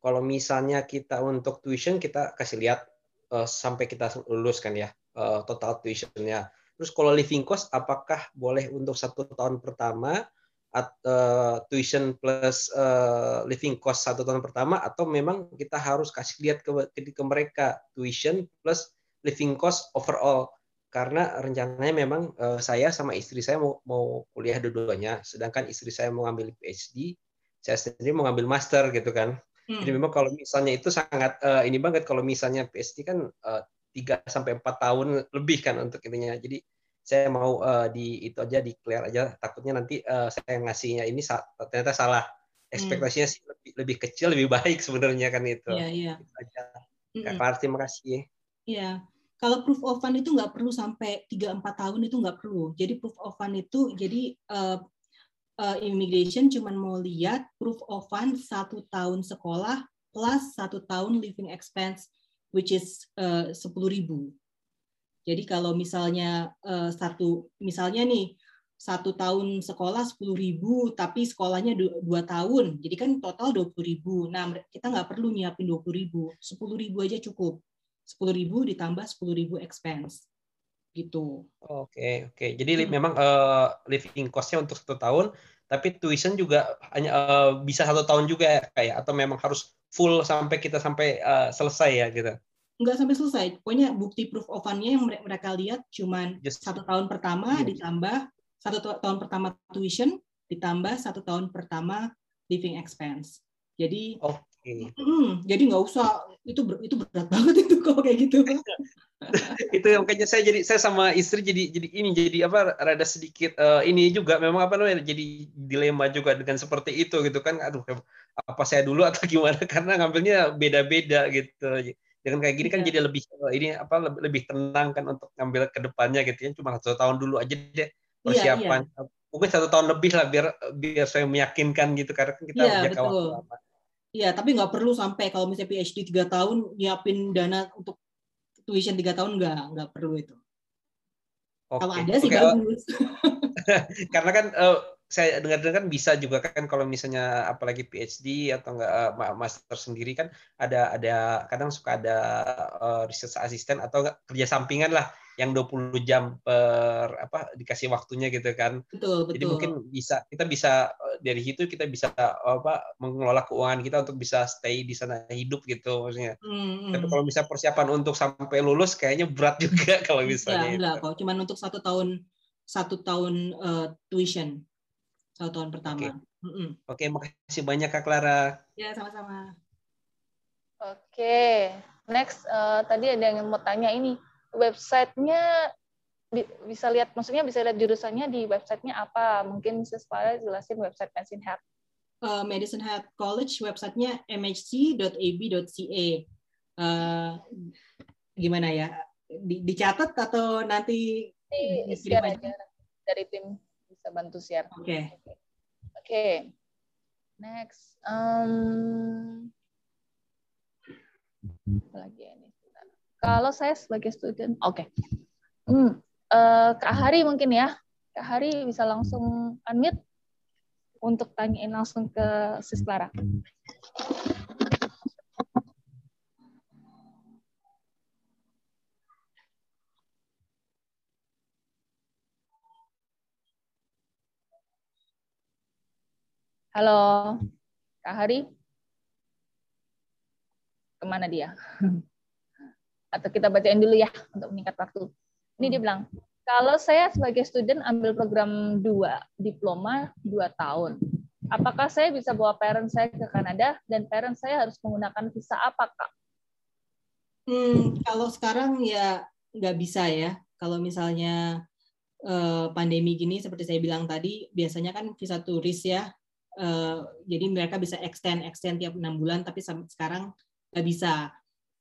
kalau misalnya kita untuk tuition kita kasih lihat eh, sampai kita lulus kan ya eh, total tuitionnya. Terus kalau living cost apakah boleh untuk satu tahun pertama at, eh, tuition plus eh, living cost satu tahun pertama atau memang kita harus kasih lihat ke, ke, ke mereka tuition plus living cost overall karena rencananya memang eh, saya sama istri saya mau mau kuliah dua-duanya sedangkan istri saya mau ngambil PhD saya sendiri mau ngambil master gitu kan Hmm. jadi memang kalau misalnya itu sangat eh, ini banget kalau misalnya PhD kan eh, 3 sampai 4 tahun lebih kan untuk ininya. Jadi saya mau eh, di itu aja di clear aja takutnya nanti eh, saya ngasihnya ini sa- ternyata salah. Ekspektasinya sih lebih, lebih kecil lebih baik sebenarnya kan itu. Iya, iya. Itu aja. Mm-mm. Kak Clara, terima kasih. Iya. Kalau proof of fund itu nggak perlu sampai 3-4 tahun itu nggak perlu. Jadi proof of fund itu jadi eh, eh, immigration cuman mau lihat proof of fund satu tahun sekolah plus satu tahun living expense which is sepuluh ribu. Jadi kalau misalnya eh, satu misalnya nih satu tahun sekolah sepuluh ribu tapi sekolahnya du- dua tahun jadi kan total dua puluh ribu nah kita nggak perlu nyiapin dua puluh ribu sepuluh ribu aja cukup sepuluh ribu ditambah sepuluh ribu expense gitu Oke, oke. Jadi li- Hmm. memang eh, living cost-nya untuk satu tahun, tapi tuition juga hanya eh, bisa satu tahun juga ya, kayak atau memang harus full sampai kita sampai eh, selesai ya gitu. nggak sampai selesai pokoknya bukti proof of fund-nya yang mere- mereka lihat cuman Just satu tahun pertama Iya. ditambah satu ta- tahun pertama tuition ditambah satu tahun pertama living expense jadi oke. mm, jadi nggak usah. Itu ber- itu berat banget itu kalau kayak gitu. Itu yang makanya saya jadi saya sama istri jadi jadi ini jadi apa rada sedikit eh, ini juga. Memang apa namanya jadi dilema juga dengan seperti itu gitu kan. Aduh apa saya dulu atau gimana? Karena ngambilnya beda-beda gitu. Dengan kayak gini kan Iya. jadi lebih eh, ini apa lebih, lebih tenang kan untuk ngambil ke depannya gitu ya. Cuma satu tahun dulu aja deh Iya, persiapan. Mungkin satu tahun lebih lah biar biar saya meyakinkan gitu. Karena kan kita Iya, jangka waktu lama. Iya, tapi nggak perlu sampai kalau misalnya PhD tiga tahun nyiapin dana untuk tuition tiga tahun nggak nggak perlu itu. Kalau Oke. ada sih baru eh, lulus. karena kan eh, saya dengar-dengar kan bisa juga kan kalau misalnya apalagi PhD atau enggak eh, ma- master sendiri kan ada ada kadang suka ada eh, research assistant atau enggak kerja sampingan lah yang 20 jam per apa dikasih waktunya gitu kan. Betul, Jadi betul. mungkin bisa kita bisa eh, dari situ kita bisa apa mengelola keuangan kita untuk bisa stay di sana hidup gitu maksudnya. Hmm, Tapi hmm. kalau bisa persiapan untuk sampai lulus kayaknya berat juga kalau misalnya itu. enggak kok. Cuman untuk satu tahun satu tahun eh, tuition satu tahun pertama. Oke, makasih banyak Kak Clara. Ya sama-sama. Oke, next eh, tadi ada yang mau tanya ini websitenya bi- bisa lihat, maksudnya bisa lihat jurusannya di websitenya apa? Mungkin Sespara jelasin website Medicine Hat. Eh, Medicine Hat College websitenya mhc.ab.ca. Eh, gimana ya? Di- dicatat atau nanti Ini dikirim aja dari tim bisa bantu share. Oke. Oke, next. Um, apa lagi ya ini? Kalau saya sebagai student, oke. Hmm, eh, Kak Hari mungkin ya. Kak Hari bisa langsung unmute untuk tanyain langsung ke Sis Clara. Halo, Kak Hari? Ke mana dia? Atau kita bacain dulu ya untuk meningkat waktu. Ini dia bilang, kalau saya sebagai student ambil program 2, diploma 2 tahun, apakah saya bisa bawa parent saya ke Kanada dan parent saya harus menggunakan visa apa, Kak? Hmm, kalau sekarang ya nggak bisa ya. Kalau misalnya eh, pandemi gini, seperti saya bilang tadi, biasanya kan visa turis ya. Eh, jadi mereka bisa extend, extend tiap enam bulan, tapi sekarang nggak bisa.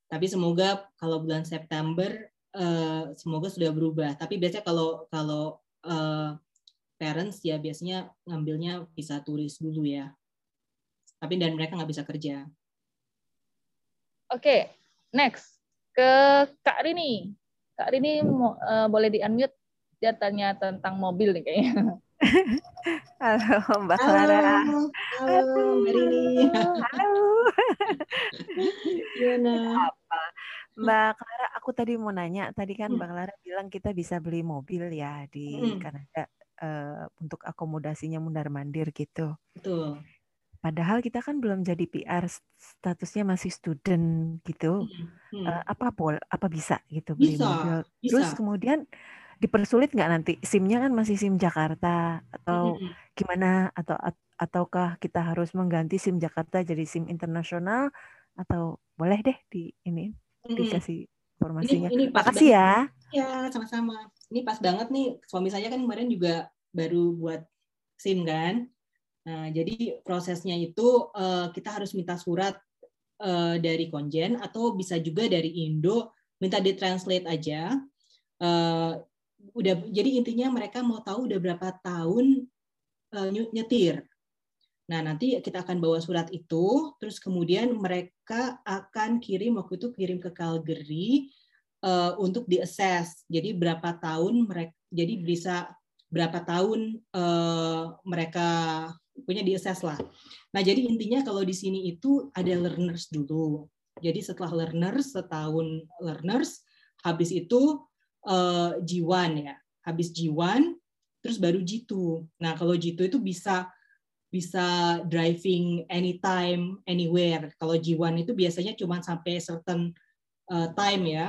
Tapi semoga kalau bulan September, eh, semoga sudah berubah. Tapi biasanya kalau kalau eh, parents ya biasanya ngambilnya visa turis dulu ya. Tapi dan mereka nggak bisa kerja. Oke, next ke Kak Rini. Kak Rini eh, boleh di-unmute. Dia tanya tentang mobil nih kayaknya. Halo Mbak Clara. Halo, halo, Mbak Rini. Halo. Gimana? Apa? Mbak Clara, aku tadi mau nanya, tadi kan Hmm. Mbak Clara bilang kita bisa beli mobil ya di Mm. Kanada eh, untuk akomodasinya mundar-mandir gitu. Betul. Padahal kita kan belum jadi PR, statusnya masih student gitu. Hmm. Eh, apa bol, apa bisa gitu beli Bisa, mobil? Terus bisa. kemudian dipersulit nggak nanti? SIM-nya kan masih SIM Jakarta atau Mm-mm. gimana? Atau at- ataukah kita harus mengganti SIM Jakarta jadi SIM internasional? Atau boleh deh di ini Mm-mm. dikasih Ini informasinya. ini pas Makasih ya. Ya, sama-sama. Ini pas banget nih. Suami saya kan kemarin juga baru buat SIM kan. Nah, jadi prosesnya itu eh, kita harus minta surat eh, dari konjen atau bisa juga dari Indo minta ditranslate aja. Eh, udah jadi intinya mereka mau tahu udah berapa tahun nyu- nyetir. Nah, nanti kita akan bawa surat itu, terus kemudian mereka akan kirim waktu itu kirim ke Calgary eh, untuk di-assess. Jadi berapa tahun mereka jadi bisa berapa tahun eh, mereka punya di-assess lah. Nah, jadi intinya kalau di sini itu ada learners dulu. Jadi setelah learners setahun learners, habis itu eh, G1 ya. Habis G1 terus baru G2. Nah, kalau G2 itu bisa bisa driving anytime anywhere. Kalau G1 itu biasanya cuma sampai certain eh, time ya.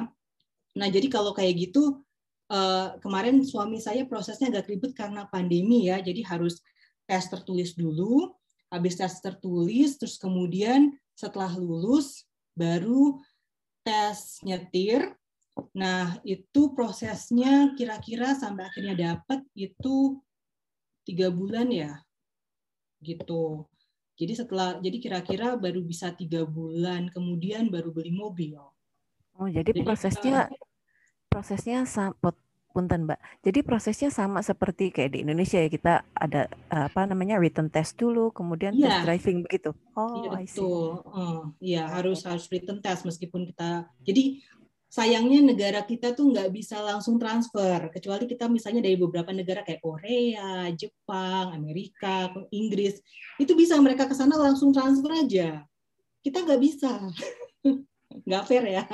Nah, jadi kalau kayak gitu eh, kemarin suami saya prosesnya agak ribet karena pandemi ya. Jadi harus tes tertulis dulu, habis tes tertulis terus kemudian setelah lulus baru tes nyetir, Nah, itu prosesnya kira-kira sampai akhirnya dapat itu tiga bulan ya, gitu. Jadi setelah, jadi kira-kira baru bisa tiga bulan, kemudian baru beli mobil. Oh, jadi Jadi, prosesnya prosesnya sama punten Mbak. Jadi prosesnya sama seperti kayak di Indonesia ya kita ada eh, apa namanya written test dulu, kemudian Iya. test driving begitu. Iya Oh, I see. betul. Oh, iya harus harus written test meskipun kita. Jadi sayangnya negara kita tuh nggak bisa langsung transfer kecuali kita misalnya dari beberapa negara kayak Korea, Jepang, Amerika, Inggris itu bisa mereka ke sana langsung transfer aja. Kita nggak bisa. Nggak fair ya.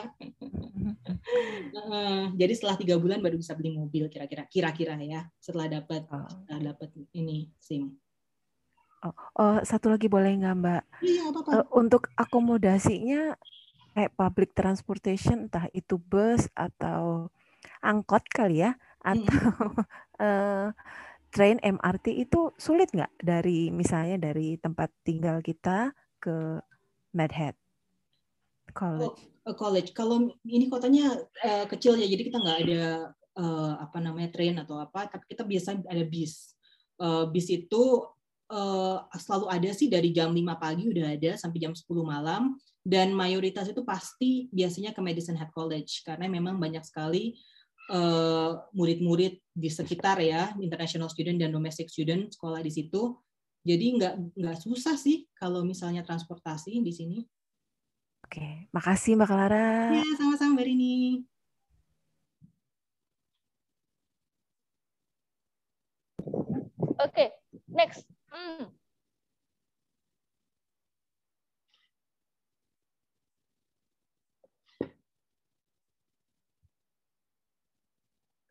Jadi setelah tiga bulan baru bisa beli mobil kira-kira kira-kira ya setelah dapat Oh. setelah dapat ini SIM. Oh, satu lagi boleh nggak Mbak? Iya apa-apa. Eh, untuk akomodasinya kayak public transportation, entah itu bus atau angkot kali ya, atau eh, train MRT itu sulit nggak dari misalnya dari tempat tinggal kita ke Medhead College? Oh, college. Kalau ini kotanya eh, kecil ya, jadi kita nggak ada eh, apa namanya train atau apa, tapi kita biasa ada bis. Eh, bis itu eh, selalu ada sih dari jam 5 pagi udah ada sampai jam 10 malam dan mayoritas itu pasti biasanya ke Medicine Hat College karena memang banyak sekali eh, murid-murid di sekitar ya, international student dan domestic student sekolah di situ. Jadi nggak nggak susah sih kalau misalnya transportasi di sini. Oke, makasih Mbak Clara. Ya, sama-sama Mbak Rini. Okay, next. Mm.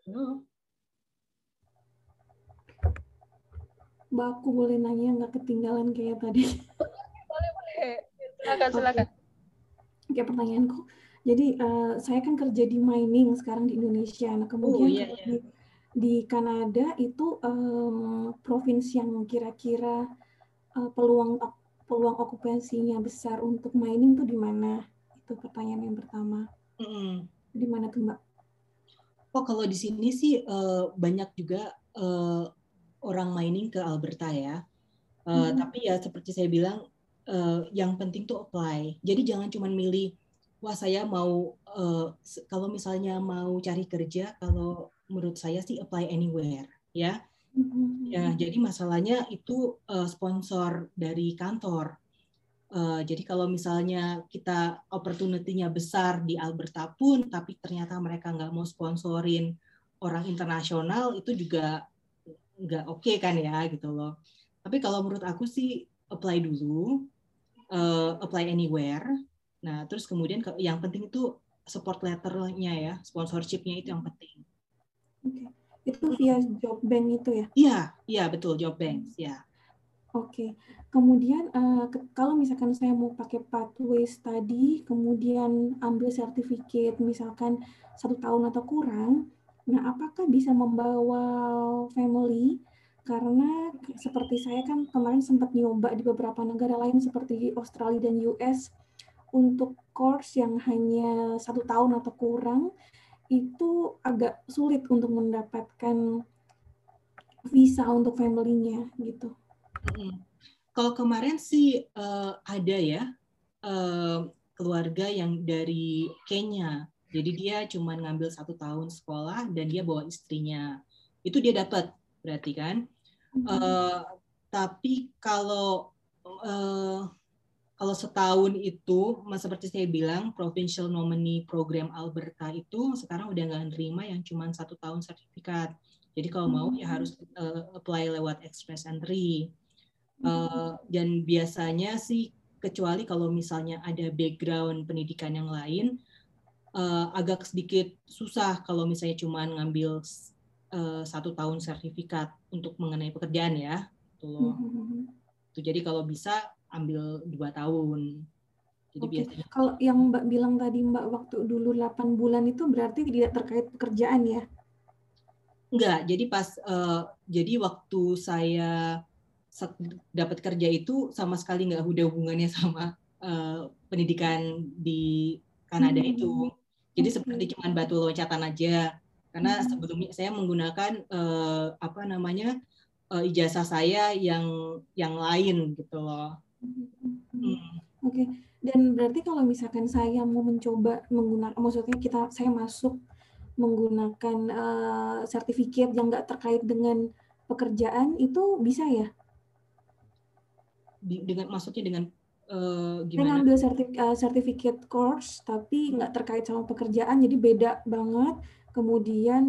Halo. Mbak, aku boleh nanya nggak ketinggalan kayak tadi? Boleh, boleh. Silakan, silakan. Oke, pertanyaanku. Jadi eh, saya kan kerja di mining sekarang di Indonesia. Nah, kemudian iya, kalau iya. di, di Kanada itu em, provinsi yang kira-kira eh, peluang peluang okupasinya besar untuk mining tuh di mana? Itu pertanyaan yang pertama. Mm-mm. Di mana tuh, Mbak? Oh, kalau di sini sih eh, banyak juga eh, orang mining ke Alberta ya. Eh, Mhm. Tapi ya seperti saya bilang, eh, yang penting tuh apply. Jadi jangan cuma milih, wah saya mau se- kalau misalnya mau cari kerja, kalau menurut saya sih apply anywhere ya. Mhm. Ya, jadi masalahnya itu eh, sponsor dari kantor. Eh, jadi kalau misalnya kita opportunity-nya besar di Alberta pun, tapi ternyata mereka nggak mau sponsorin orang internasional, itu juga nggak oke kan ya gitu loh. Tapi kalau menurut aku sih apply dulu, eh, apply anywhere. Nah, terus kemudian ke- yang penting itu support letter-nya ya, sponsorship-nya itu yang penting. Oke. Itu via job bank itu ya? Iya, iya betul job banks ya. Oke, kemudian eh, ke- kalau misalkan saya mau pakai pathway study, kemudian ambil sertifikat misalkan satu tahun atau kurang, nah apakah bisa membawa family? Karena seperti saya kan kemarin sempat nyoba di beberapa negara lain seperti Australia dan US untuk course yang hanya satu tahun atau kurang, itu agak sulit untuk mendapatkan visa untuk family-nya gitu. Kalau kemarin sih eh, ada ya eh, keluarga yang dari Kenya, jadi dia cuma ngambil satu tahun sekolah dan dia bawa istrinya, itu dia dapat berarti kan. Eh, tapi kalau eh, kalau setahun itu, seperti saya bilang, Provincial Nominee Program Alberta itu sekarang udah nggak nerima yang cuma satu tahun sertifikat. Jadi kalau mau ya harus eh, apply lewat express entry. Eh, dan biasanya sih kecuali kalau misalnya ada background pendidikan yang lain eh, agak sedikit susah kalau misalnya cuma ngambil eh, satu tahun sertifikat untuk mengenai pekerjaan ya gitu loh. Tuh, jadi kalau bisa ambil dua tahun. Jadi Oke, biasanya kalau yang Mbak bilang tadi Mbak waktu dulu 8 bulan itu berarti tidak terkait pekerjaan ya? enggak. Jadi pas eh, jadi waktu saya dapat kerja itu sama sekali nggak ada hubungannya sama eh, pendidikan di Kanada Hmm. itu Jadi seperti cuman batu loncatan aja. Karena Hmm. sebelumnya saya menggunakan eh, apa namanya eh, ijazah saya yang yang lain gitu loh. Hmm. Oke, dan berarti kalau misalkan saya mau mencoba menggunakan, maksudnya kita saya masuk menggunakan eh, sertifikat yang nggak terkait dengan pekerjaan itu bisa ya? Dengan maksudnya dengan eh, Saya gimana? ngambil sertif- eh, certificate course tapi nggak terkait sama pekerjaan, jadi beda banget. Kemudian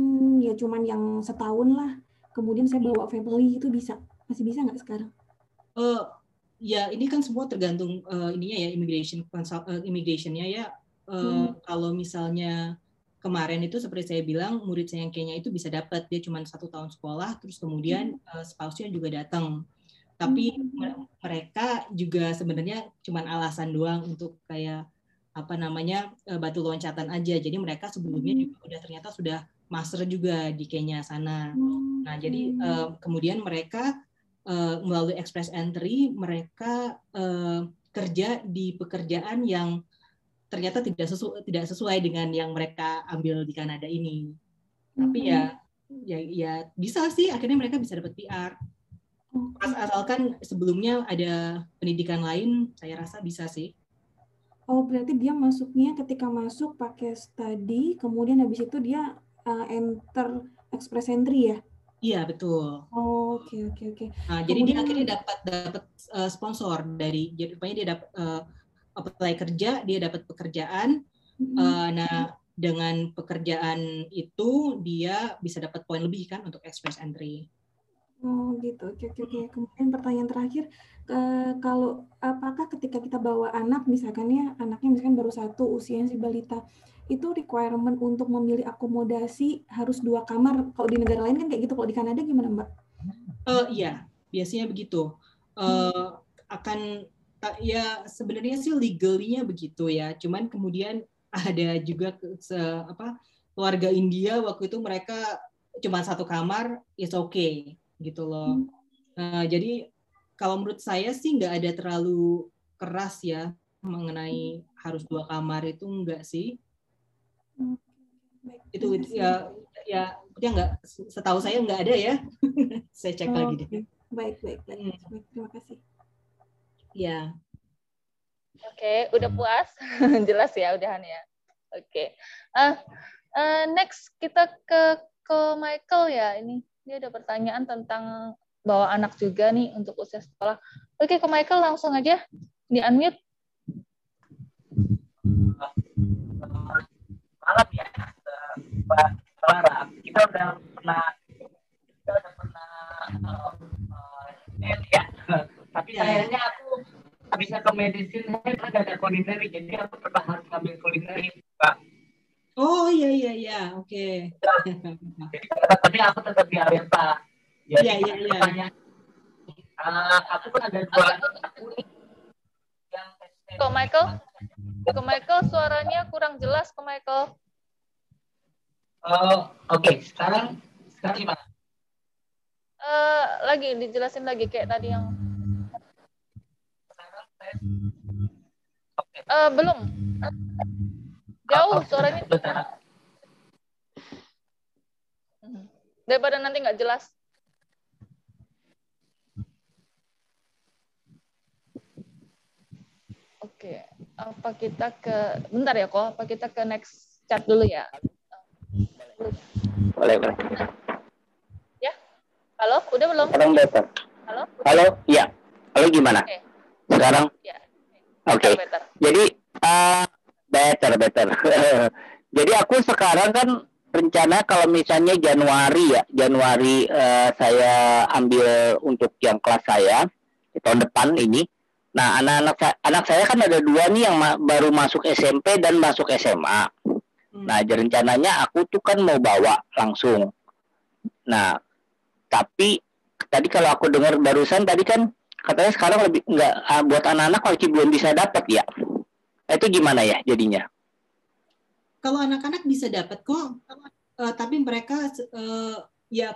ya cuman yang setahun lah. Kemudian saya bawa family itu bisa, masih bisa nggak sekarang? Eh, ya ini kan semua tergantung eh, ininya ya immigration konsul- eh, immigrationnya ya. Eh, Hmm. Kalau misalnya kemarin itu seperti saya bilang murid saya yang Kenya itu bisa dapat dia cuma satu tahun sekolah terus kemudian eh, spouse-nya juga datang. Tapi me- mereka juga sebenarnya cuma alasan doang untuk kayak apa namanya eh, batu loncatan aja. Jadi mereka sebelumnya juga udah ternyata sudah master juga di Kenya sana. Nah, jadi eh, kemudian mereka eh, melalui express entry mereka eh, kerja di pekerjaan yang ternyata tidak sesuai tidak sesuai dengan yang mereka ambil di Kanada ini. Tapi ya ya ya bisa sih akhirnya mereka bisa dapat PR. Pas asalkan sebelumnya ada pendidikan lain, saya rasa bisa sih. Oh, berarti dia masuknya ketika masuk pakai study, kemudian habis itu dia uh, enter express entry ya? Iya betul. Oh, Oke, oke, oke. Nah, jadi dia akhirnya dapat dapat uh, sponsor dari jadi rupanya dia dapat uh, apply kerja, dia dapat pekerjaan. Mm-mm. Uh, nah, dengan pekerjaan itu dia bisa dapat poin lebih kan untuk express entry. Oh gitu, oke oke oke. Kemudian pertanyaan terakhir, eh, kalau apakah ketika kita bawa anak, misalkan ya anaknya misalkan baru satu usianya si balita, itu requirement untuk memilih akomodasi harus dua kamar. Kalau di negara lain kan kayak gitu. Kalau di Kanada gimana Mbak? Eh iya, biasanya begitu. Eh akan ta- ya sebenarnya sih legally-nya begitu ya. Cuman kemudian ada juga ke- se- apa keluarga India waktu itu mereka cuma satu kamar, it's okay gitu loh. Nah, jadi kalau menurut saya sih nggak ada terlalu keras ya mengenai harus dua kamar itu enggak sih. Itu terima kasih. ya ya ya nggak setahu saya nggak ada ya. saya cek lagi deh. Baik, baik, baik. Baik, Terima kasih. Ya. Oke, udah puas? Jelas ya, udahan ya. Oke. Ah, eh, next kita ke ke Michael ya. Ini dia ada pertanyaan tentang bawa anak juga nih untuk usia sekolah. Oke, ke Michael langsung aja di unmute. malam ya Mbak Clara kita udah pernah kita udah pernah eh, eh, ya tapi sayangnya aku bisa ke medicine karena nggak ada kulineri jadi aku pernah harus ngambil kulineri Mbak Oh iya iya iya, oke. tapi aku tetap di Areta Iya iya iya. eh, aku kan ada dua aku Ke Michael. Ke Michael suaranya kurang jelas ke Michael. Oh, oke. Sekarang sekarang gimana? Eh, lagi dijelasin lagi kayak tadi yang Eh, belum. Jauh suaranya. Daripada nanti nggak jelas. Oke, apa kita ke bentar ya kok? Apa kita ke next chat dulu ya? Boleh, boleh. Ya, halo, udah belum? Sekarang better. Halo, Halo, iya. Halo gimana? Oke. Sekarang? Ya. Oke. better. Jadi uh, better, better. Jadi aku sekarang kan rencana kalau misalnya Januari ya, Januari eh, saya ambil untuk yang kelas saya tahun depan ini. Nah, anak-anak sa- anak saya kan ada dua nih yang ma- baru masuk SMP dan masuk SMA. Nah, jadi rencananya aku tuh kan mau bawa langsung. Nah, tapi tadi kalau aku dengar barusan tadi kan katanya sekarang lebih enggak ah, buat anak-anak masih belum bisa dapat ya. Itu gimana ya jadinya? Kalau anak-anak bisa dapat kok, eh, tapi mereka eh, ya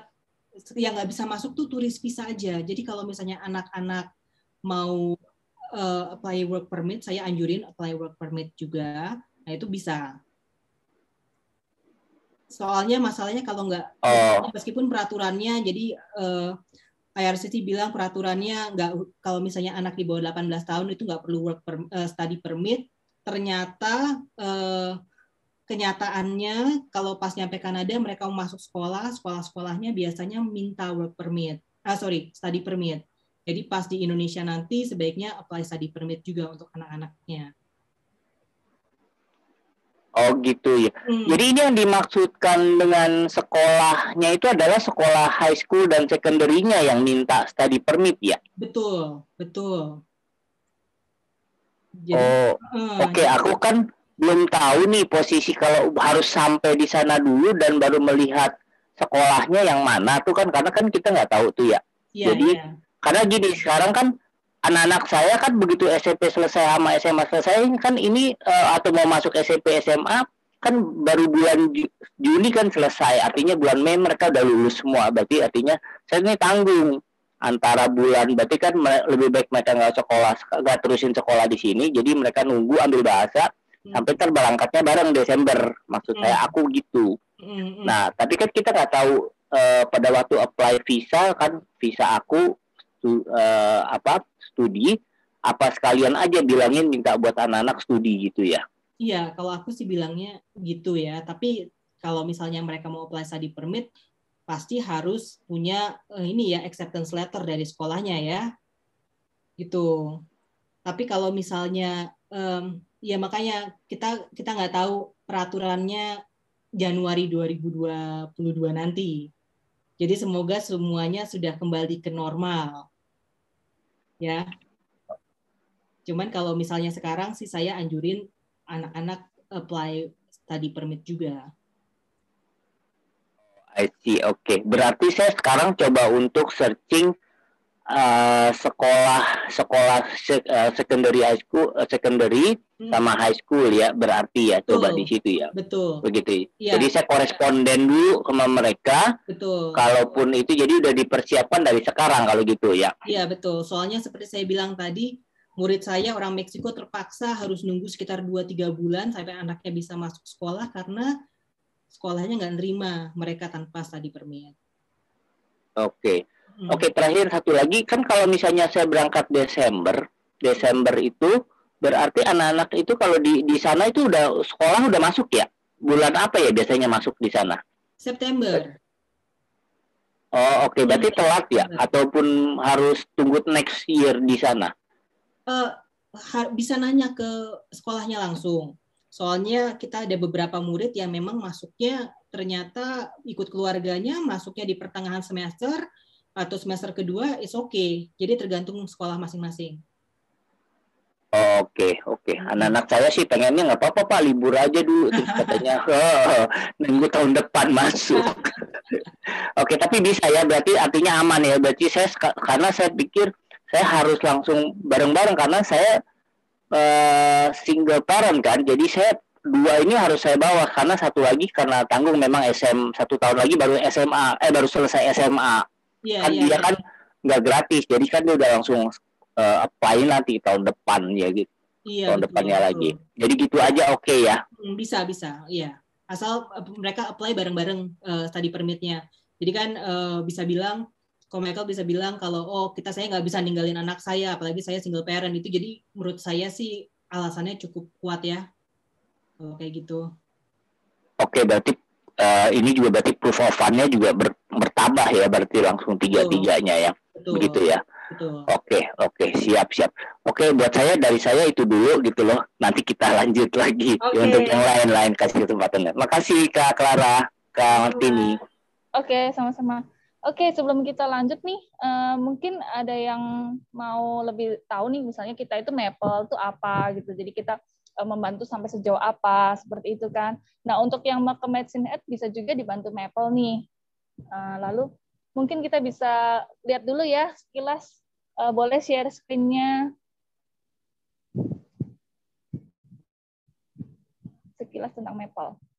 yang nggak bisa masuk tuh turis visa aja. Jadi kalau misalnya anak-anak mau eh, apply work permit, saya anjurin apply work permit juga. Nah itu bisa. soalnya masalahnya kalau nggak Oh. meskipun peraturannya jadi eh, IRCTI bilang peraturannya nggak kalau misalnya anak di bawah 18 tahun itu nggak perlu work per, eh, study permit ternyata eh, kenyataannya kalau pas nyampe Kanada mereka mau masuk sekolah sekolah-sekolahnya biasanya minta work permit ah sorry study permit jadi pas di Indonesia nanti sebaiknya apply study permit juga untuk anak-anaknya Oh gitu ya. Hmm. Jadi ini yang dimaksudkan dengan sekolahnya itu adalah sekolah high school dan secondary-nya yang minta study permit ya. betul betul jadi Oh, eh, oke. Aku kan belum tahu nih posisi kalau harus sampai di sana dulu dan baru melihat sekolahnya yang mana tuh kan karena kan kita nggak tahu tuh ya. iya, Jadi iya. karena gini sekarang kan anak-anak saya kan begitu SMP selesai sama SMA selesai kan ini eh, atau mau masuk SMP SMA kan baru bulan Ju- Juni kan selesai artinya bulan Mei mereka udah lulus semua berarti artinya saya ini tanggung antara bulan berarti kan lebih baik mereka nggak sekolah nggak terusin sekolah di sini jadi mereka nunggu ambil bahasa sampai terberangkatnya bareng Desember maksud saya aku gitu Mm, mm. Nah, tapi kan kita nggak tahu eh, pada waktu apply visa kan visa aku stu- eh, apa studi apa sekalian aja bilangin minta buat anak-anak studi gitu ya. Iya, kalau aku sih bilangnya gitu ya. Tapi kalau misalnya mereka mau apply study permit, pasti harus punya eh, ini ya acceptance letter dari sekolahnya ya. Gitu. Tapi kalau misalnya em, ya makanya kita kita nggak tahu peraturannya Januari 2022 nanti. Jadi semoga semuanya sudah kembali ke normal. Ya. Cuman kalau misalnya sekarang sih saya anjurin anak-anak apply study permit juga. I see, oke. Berarti saya sekarang coba untuk searching eh, sekolah sekolah se- eh, secondary high school eh, secondary sama high school ya berarti ya coba Betul. di situ ya. Betul. Begitu. Iya. Jadi saya koresponden dulu sama mereka. Betul. Kalaupun itu jadi udah dipersiapkan dari sekarang kalau gitu ya. Iya betul. Soalnya seperti saya bilang tadi, murid saya orang Meksiko terpaksa harus nunggu sekitar 2-3 bulan sampai anaknya bisa masuk sekolah karena sekolahnya nggak nerima mereka tanpa study permit. Oke. Hmm. Oke, terakhir satu lagi kan kalau misalnya saya berangkat Desember, Desember itu berarti anak-anak itu kalau di di sana itu udah sekolah udah masuk ya? Bulan apa ya biasanya masuk di sana? September. Oh, oke, berarti telat ya ataupun harus tunggu next year di sana. Eh, ha- bisa nanya ke sekolahnya langsung. Soalnya kita ada beberapa murid yang memang masuknya ternyata ikut keluarganya, masuknya di pertengahan semester atau semester kedua is okay. Jadi tergantung sekolah masing-masing. Oke, oke. Anak-anak saya sih pengennya nggak apa-apa Pak, libur aja dulu. Terus katanya, oh, nunggu tahun depan masuk. oke, tapi bisa ya, berarti artinya aman ya. Berarti saya, karena saya pikir saya harus langsung bareng-bareng karena saya eh, single parent kan. Jadi saya dua ini harus saya bawa karena satu lagi karena tanggung memang SM satu tahun lagi baru SMA, eh baru selesai SMA. Iya, kan iya, dia iya. kan nggak gratis, jadi kan dia udah langsung eh, apply nanti tahun depan ya gitu Iya, tahun betul, depannya betul. lagi. Jadi gitu aja oke ya. Hmm, Bisa, bisa, iya. Asal eh, mereka apply bareng-bareng eh, study permitnya. Jadi kan eh, bisa bilang, kalau Michael bisa bilang kalau oh kita saya nggak bisa ninggalin anak saya, apalagi saya single parent itu. Jadi menurut saya sih alasannya cukup kuat ya. Kalau kayak gitu. Oke berarti eh, ini juga berarti proof of fund-nya juga ber- bertambah ya berarti langsung tiga tiganya ya. Betul. Begitu ya. Betul. Oke oke siap siap. Oke buat saya dari saya itu dulu gitu loh. Nanti kita lanjut lagi Oke. untuk yang lain-lain kasih kesempatan. Makasih Kak Clara, Kak Martini. Oke, sama-sama. Oke, sebelum kita lanjut nih, eh, mungkin ada yang mau lebih tahu nih, misalnya kita itu Maple itu apa gitu. Jadi kita eh, membantu sampai sejauh apa, seperti itu kan. Nah, untuk yang mau ke Medicine Ed bisa juga dibantu Maple nih. Eh, lalu mungkin kita bisa lihat dulu ya sekilas. Eh, boleh share screen-nya. Sekilas tentang Maple.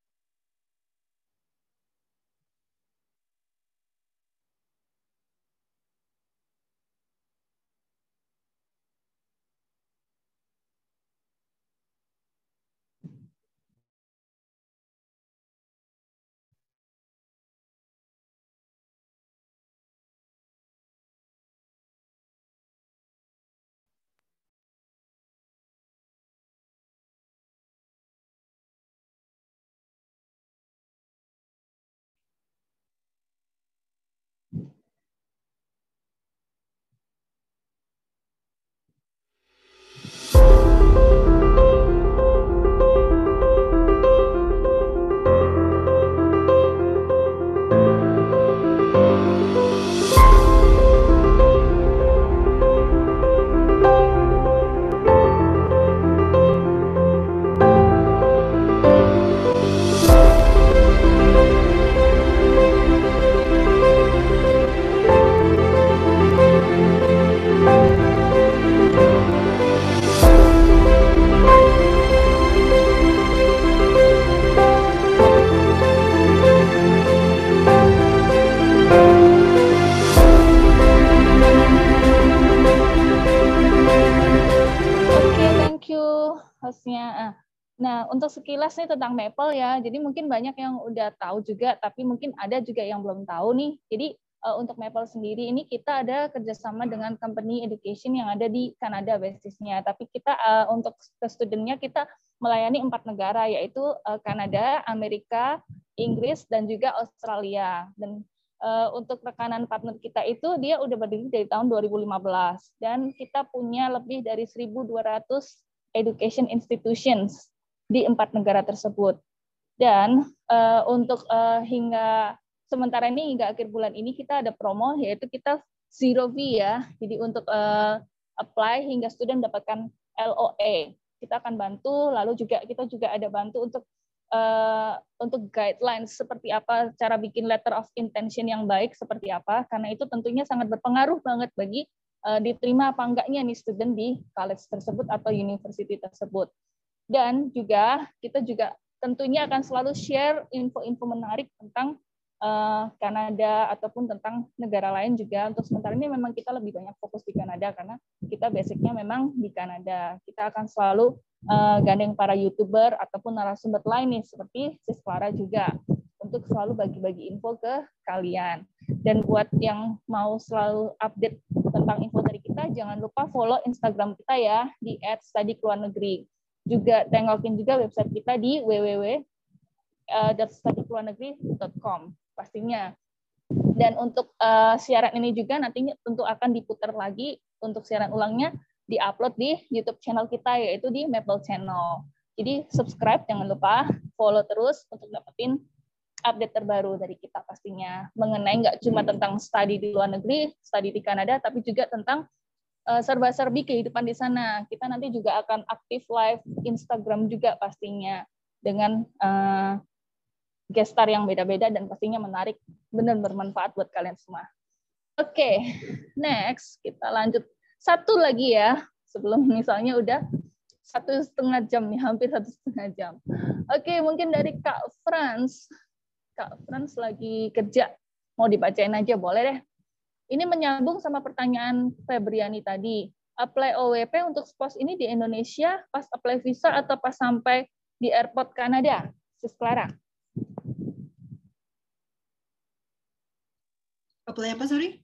Sekilas nih tentang Maple ya, jadi mungkin banyak yang udah tahu juga, tapi mungkin ada juga yang belum tahu nih. Jadi uh, untuk Maple sendiri ini kita ada kerjasama dengan company education yang ada di Kanada basisnya. Tapi kita uh, untuk ke studentnya kita melayani empat negara yaitu uh, Kanada, Amerika, Inggris dan juga Australia. Dan untuk rekanan partner kita itu dia udah berdiri dari tahun 2015 dan kita punya lebih dari 1.200 education institutions di empat negara tersebut. Dan uh, untuk uh, hingga sementara ini hingga akhir bulan ini kita ada promo yaitu kita zero fee ya. Jadi untuk uh, apply hingga student dapatkan LOA. Kita akan bantu lalu juga kita juga ada bantu untuk uh, untuk guidelines seperti apa cara bikin letter of intention yang baik seperti apa karena itu tentunya sangat berpengaruh banget bagi uh, diterima apa enggaknya nih student di college tersebut atau university tersebut. Dan juga kita juga tentunya akan selalu share info-info menarik tentang uh, Kanada ataupun tentang negara lain juga. Untuk sementara ini memang kita lebih banyak fokus di Kanada karena kita basicnya memang di Kanada. Kita akan selalu uh, gandeng para youtuber ataupun narasumber lain nih seperti Sis Clara juga untuk selalu bagi-bagi info ke kalian. Dan buat yang mau selalu update tentang info dari kita, jangan lupa follow Instagram kita ya di @studykeluarnegeri. Juga tengokin juga website kita di www.studykeluarnegeri.com pastinya. Dan untuk uh, siaran ini juga nantinya tentu akan diputar lagi untuk siaran ulangnya diupload di YouTube channel kita yaitu di Maple Channel. Jadi subscribe jangan lupa, follow terus untuk dapetin update terbaru dari kita pastinya mengenai nggak cuma tentang studi di luar negeri, studi di Kanada, tapi juga tentang serba-serbi kehidupan di sana. Kita nanti juga akan aktif live Instagram juga pastinya dengan uh, guest star yang beda-beda dan pastinya menarik, benar bermanfaat buat kalian semua. Oke, okay, next kita lanjut satu lagi ya, sebelum misalnya udah satu setengah jam nih, hampir satu setengah jam. Oke, okay, mungkin dari Kak Franz. Kak Franz lagi kerja, mau dibacain aja boleh deh. Ini menyambung sama pertanyaan Febriani tadi. Apply OWP untuk spos ini di Indonesia pas apply visa atau pas sampai di airport Kanada? Sis Clara. Apply apa, sorry?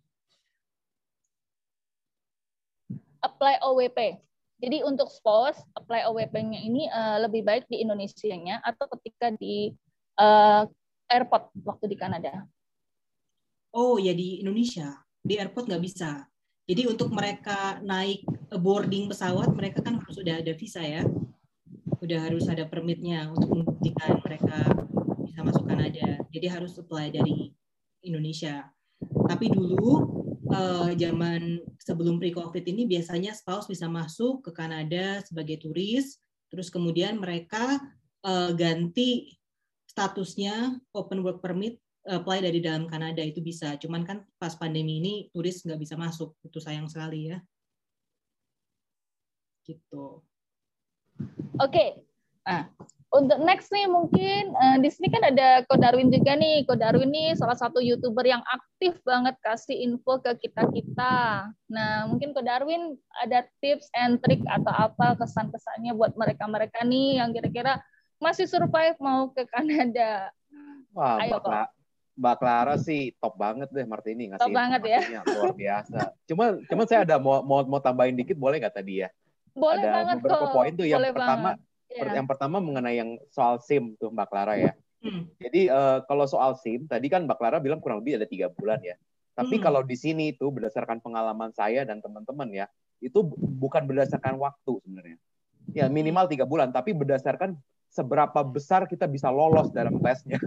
Apply OWP. Jadi untuk SPOS, apply OWP-nya ini uh, lebih baik di Indonesia-nya atau ketika di uh, airport waktu di Kanada? Oh, ya di Indonesia. Di airport nggak bisa. Jadi untuk mereka naik boarding pesawat, mereka kan harus sudah ada visa ya. Udah harus ada permitnya untuk membuktikan mereka bisa masuk Kanada. Jadi harus apply dari Indonesia. Tapi dulu uh, zaman sebelum pre-COVID ini biasanya spouse bisa masuk ke Kanada sebagai turis, terus kemudian mereka uh, ganti statusnya open work permit apply dari dalam Kanada itu bisa. Cuman kan pas pandemi ini turis nggak bisa masuk, itu sayang sekali ya. Gitu. Oke, okay. nah untuk next nih mungkin uh, di sini kan ada Ko Darwin juga nih. Ko Darwin nih salah satu youtuber yang aktif banget kasih info ke kita kita. Nah mungkin Ko Darwin ada tips and trick atau apa kesan kesannya buat mereka mereka nih yang kira-kira masih survive mau ke Kanada. Wah, Ayo, Mbak, Mbak Clara sih top banget deh Martini ngasih top banget ya luar biasa. Cuma cuma saya ada mau mau mau tambahin dikit boleh nggak tadi ya? Boleh ada banget beberapa kok. poin tuh yang boleh pertama banget Yeah. Yang pertama mengenai yang soal SIM tuh Mbak Clara ya. Hmm. Jadi uh, kalau soal SIM tadi kan Mbak Clara bilang kurang lebih ada tiga bulan ya. Tapi hmm. kalau di sini itu berdasarkan pengalaman saya dan teman-teman ya, itu bukan berdasarkan waktu sebenarnya. Ya minimal tiga bulan, tapi berdasarkan seberapa besar kita bisa lolos dalam tesnya.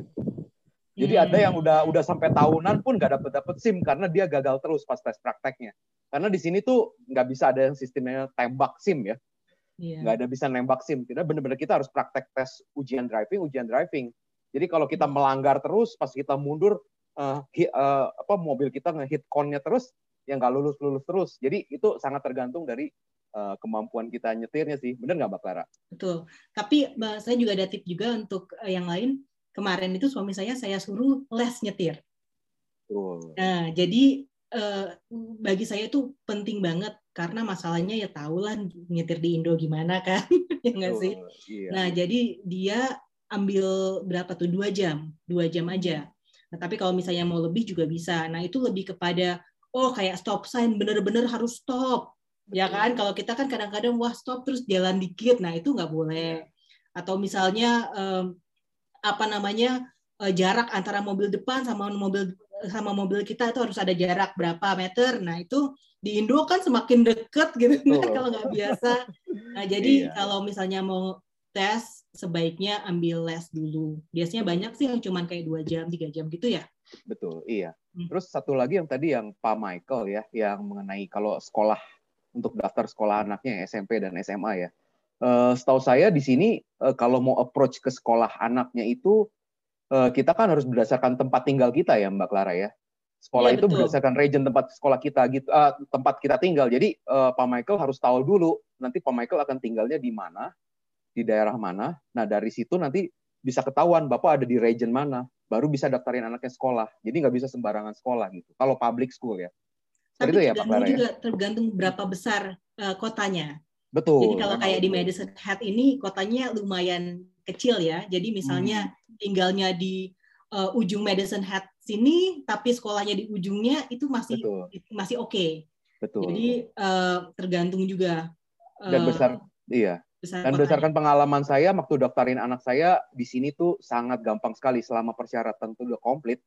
Jadi ada yang udah udah sampai tahunan pun nggak dapet dapet SIM karena dia gagal terus pas tes prakteknya. Karena di sini tuh nggak bisa ada yang sistemnya tembak SIM ya. Yeah. nggak ada bisa nembak sim. Kita benar-benar kita harus praktek tes ujian driving ujian driving. Jadi kalau kita melanggar terus pas kita mundur uh, hi, uh, apa mobil kita ngehit konnya terus yang nggak lulus lulus terus. Jadi itu sangat tergantung dari uh, kemampuan kita nyetirnya sih. Benar nggak mbak Clara? Betul. Tapi saya juga ada tip juga untuk yang lain kemarin itu suami saya saya suruh les nyetir. Betul. nah jadi eh, bagi saya itu penting banget karena masalahnya ya tahu lah nyetir di Indo gimana kan ya nggak sih? Betul, iya. nah jadi dia ambil berapa tuh? Dua jam dua jam aja. Nah tapi kalau misalnya mau lebih juga bisa. Nah itu lebih kepada oh kayak stop sign bener-bener harus stop. Ya kan? Kalau kita kan kadang-kadang wah stop terus jalan dikit. Nah itu nggak boleh. Atau misalnya em, apa namanya eh, jarak antara mobil depan sama mobil sama mobil kita itu harus ada jarak berapa meter nah itu di Indo kan semakin deket gitu Betul. kalau nggak biasa nah jadi Iya. kalau misalnya mau tes sebaiknya ambil les dulu biasanya banyak sih yang cuman kayak dua jam tiga jam gitu ya Betul, iya. Hmm. Terus satu lagi yang tadi yang Pak Michael ya, yang mengenai kalau sekolah untuk daftar sekolah anaknya SMP dan SMA ya. Eh, setahu saya di sini eh, kalau mau approach ke sekolah anaknya itu eh, kita kan harus berdasarkan tempat tinggal kita ya Mbak Clara ya. Sekolah Iya, itu betul. berdasarkan region tempat sekolah kita gitu, eh, tempat kita tinggal. Jadi eh, Pak Michael harus tahu dulu nanti Pak Michael akan tinggalnya di mana, di daerah mana. Nah dari situ nanti bisa ketahuan Bapak ada di region mana, baru bisa daftarin anaknya sekolah. Jadi nggak bisa sembarangan sekolah gitu. Kalau public school ya. Seperti tapi itu ya Pak Clara ya. juga tergantung berapa besar eh, kotanya Betul. Jadi kalau kayak di. Madison Hat ini kotanya lumayan kecil ya. Jadi misalnya Hmm. tinggalnya di uh, ujung Madison Hat sini, tapi sekolahnya di ujungnya itu masih Betul. masih oke. Betul. Jadi uh, tergantung juga. dan uh, besar iya. besar Dan kotanya. berdasarkan pengalaman saya waktu daftarin anak saya di sini tuh sangat gampang sekali selama persyaratan tuh udah komplit.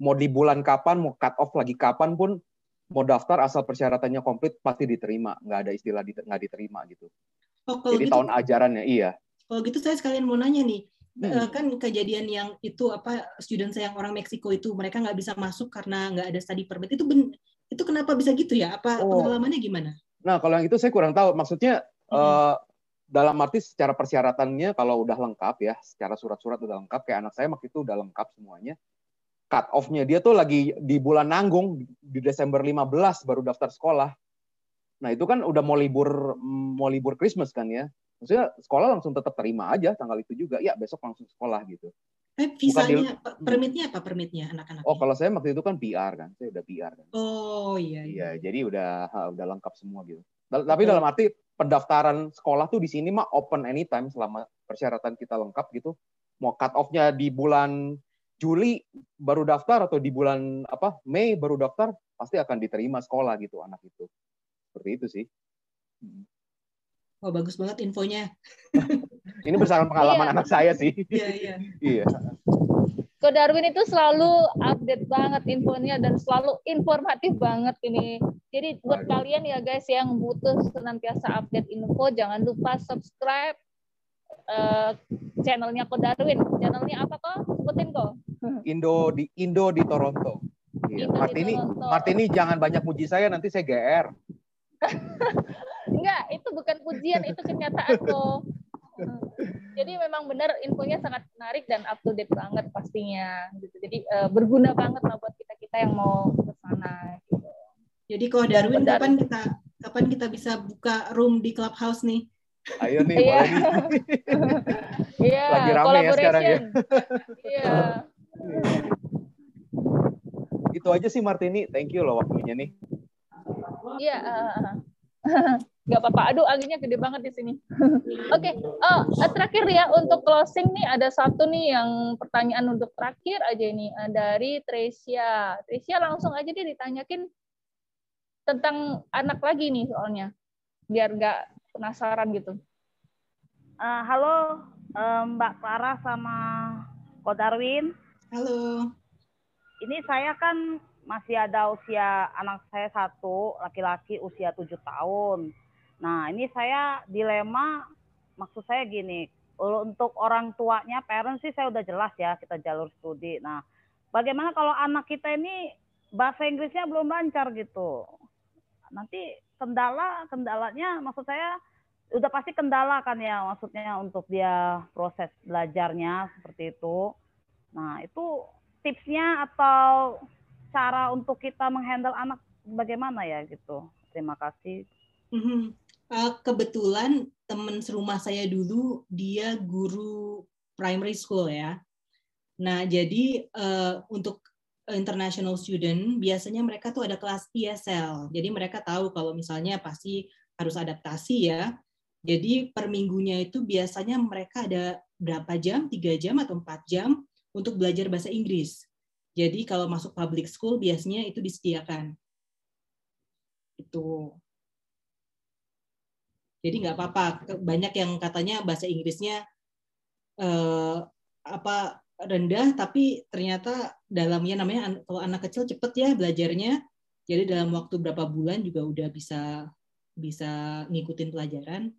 Mau di bulan kapan, mau cut off lagi kapan pun mau daftar asal persyaratannya komplit pasti diterima, nggak ada istilah di- nggak diterima gitu. Oh, kalau Jadi gitu, tahun ajarannya iya. kalau gitu saya sekalian mau nanya nih. Hmm. Eh, kan kejadian yang itu apa student saya yang orang Meksiko itu mereka nggak bisa masuk karena nggak ada study permit itu ben, itu kenapa bisa gitu ya? Apa Oh. pengalamannya gimana? Nah, kalau yang itu saya kurang tahu. Maksudnya Mhm. eh, dalam arti secara persyaratannya kalau udah lengkap ya, secara surat-surat udah lengkap, kayak anak saya waktu itu udah lengkap semuanya. Cut off-nya dia tuh lagi di bulan nanggung di Desember 15 baru daftar sekolah. Nah, itu kan udah mau libur mau libur Christmas kan ya. Maksudnya sekolah langsung tetap terima aja tanggal itu juga. Ya, besok langsung sekolah gitu. Eh, di- visanya, pe- permitnya apa permitnya anak-anak? Oh, kalau saya waktu itu kan PR kan. Saya udah PR kan. Oh iya. iya. Iya, jadi udah ha, udah lengkap semua gitu. Tapi dalam arti pendaftaran sekolah tuh di sini mah open anytime selama persyaratan kita lengkap gitu. Mau cut off-nya di bulan Juli baru daftar atau di bulan apa Mei baru daftar pasti akan diterima sekolah gitu anak itu. Seperti itu sih. Hmm. Wah bagus banget infonya. Ini berdasarkan pengalaman Iya. anak saya sih. Iya iya. iya. Ko Darwin itu selalu update banget infonya dan selalu informatif banget ini. Jadi buat Waduh. kalian ya guys yang butuh senantiasa update info, jangan lupa subscribe eh, channelnya Ko Darwin. Channelnya apa kok? Sebutin kok. Indo di Indo di Toronto. Iya. Indo di Martini, Toronto. Martini jangan banyak muji saya nanti saya GR. Enggak, itu bukan pujian, itu kenyataan kok. Hmm. Jadi memang benar infonya sangat menarik dan up to date banget pastinya. Gitu. Jadi eh, berguna banget lah buat kita kita yang mau ke sana. Gitu. Jadi kok Darwin Benar. kapan kita kapan kita bisa buka room di clubhouse nih? Ayo nih, Iya. boleh nih. Iya, Lagi rame ya sekarang ya. collaboration. Iya. Itu aja sih Martini. Thank you loh waktunya nih. Iya. eh, nggak apa-apa. Aduh, anginnya gede banget di sini. Oke, oh, eh, terakhir ya untuk closing nih ada satu nih yang pertanyaan untuk terakhir aja ini eh, dari Tresia. Tresia langsung aja dia ditanyakin tentang anak lagi nih soalnya, biar nggak penasaran gitu. Eh, halo eh, Mbak Clara sama Ko Darwin. Halo. Ini saya kan masih ada usia anak saya satu, laki-laki usia tujuh tahun. Nah ini saya dilema, maksud saya gini, untuk orang tuanya, parents sih saya udah jelas ya kita jalur studi. Nah bagaimana kalau anak kita ini bahasa Inggrisnya belum lancar gitu? Nanti kendala, kendalanya maksud saya udah pasti kendala kan ya maksudnya untuk dia proses belajarnya seperti itu. Nah, itu tipsnya atau cara untuk kita menghandle anak bagaimana ya gitu. Terima kasih. Uh, kebetulan teman serumah saya dulu dia guru primary school ya. Nah jadi uh, untuk international student, biasanya mereka tuh ada kelas ESL. Jadi mereka tahu kalau misalnya pasti harus adaptasi ya. Jadi per minggunya itu biasanya mereka ada berapa jam, tiga jam atau empat jam untuk belajar bahasa Inggris. Jadi kalau masuk public school biasanya itu disediakan. Itu. Jadi nggak apa-apa. Banyak yang katanya bahasa Inggrisnya eh, apa rendah, tapi ternyata dalamnya namanya kalau anak kecil cepet ya belajarnya. Jadi dalam waktu berapa bulan juga udah bisa bisa ngikutin pelajaran.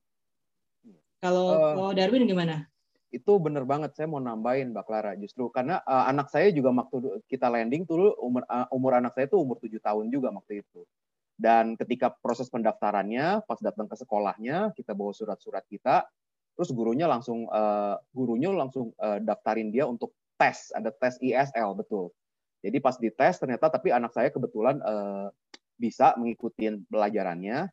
Kalau Eh, kalau Darwin gimana? Itu bener banget saya mau nambahin Mbak Clara justru. Karena uh, anak saya juga waktu kita landing tuh umur uh, umur anak saya tuh umur tujuh tahun juga waktu itu. Dan ketika proses pendaftarannya pas datang ke sekolahnya kita bawa surat-surat kita terus gurunya langsung uh, gurunya langsung uh, daftarin dia untuk tes ada tes ISL betul. Jadi pas dites ternyata tapi anak saya kebetulan uh, bisa mengikuti pelajarannya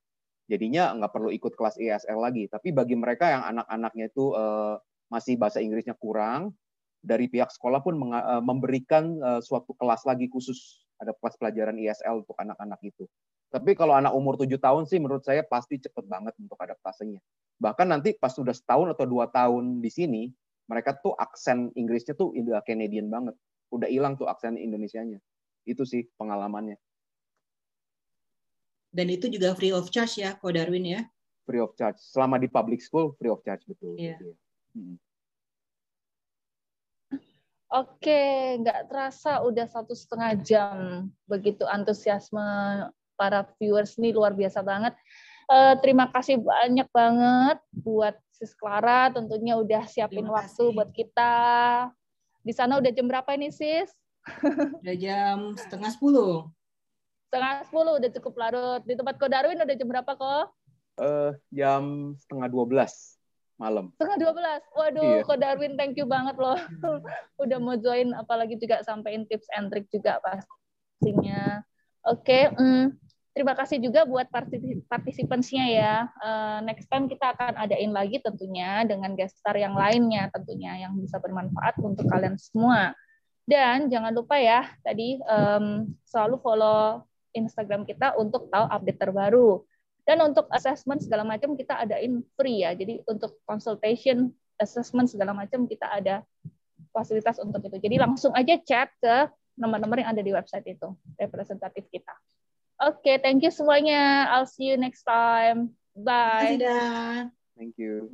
jadinya nggak perlu ikut kelas ISL lagi. Tapi bagi mereka yang anak-anaknya itu uh, masih bahasa Inggrisnya kurang, dari pihak sekolah pun eh, memberikan eh, suatu kelas lagi khusus ada kelas pelajaran ISL untuk anak-anak itu. Tapi kalau anak umur tujuh tahun sih menurut saya pasti cepet banget untuk adaptasinya. Bahkan nanti pas sudah setahun atau dua tahun di sini, mereka tuh aksen Inggrisnya tuh udah Canadian banget. Udah hilang tuh aksen Indonesianya. Itu sih pengalamannya. Dan itu juga free of charge ya, Ko Darwin ya. Free of charge. Selama di public school, free of charge betul. Iya. Hmm. Oke, nggak terasa udah satu setengah jam. Begitu antusiasme para viewers nih luar biasa banget. Eh, terima kasih banyak banget buat Sis Clara. Tentunya udah siapin waktu buat kita. Di sana udah jam berapa ini, Sis? Udah jam setengah sepuluh. Setengah sepuluh udah cukup larut. Di tempat Ko Darwin udah jam berapa kok? Eh, jam setengah dua belas malam. Setengah dua belas. Waduh, Iya. Ko Darwin thank you banget loh. Udah mau join, apalagi juga sampein tips and trick juga pastinya. Oke, mm, terima kasih juga buat partisip- participants-nya ya. Eh, next time kita akan adain lagi tentunya dengan guest star yang lainnya tentunya yang bisa bermanfaat untuk kalian semua. Dan jangan lupa ya, tadi em, selalu follow Instagram kita untuk tahu update terbaru. Dan untuk assessment segala macam kita adain free ya. Jadi untuk consultation, assessment segala macam kita ada fasilitas untuk itu. Jadi langsung aja chat ke nomor-nomor yang ada di website itu, representatif kita. Oke, thank you semuanya. I'll see you next time. Bye. Terima kasih, Dan. Thank you.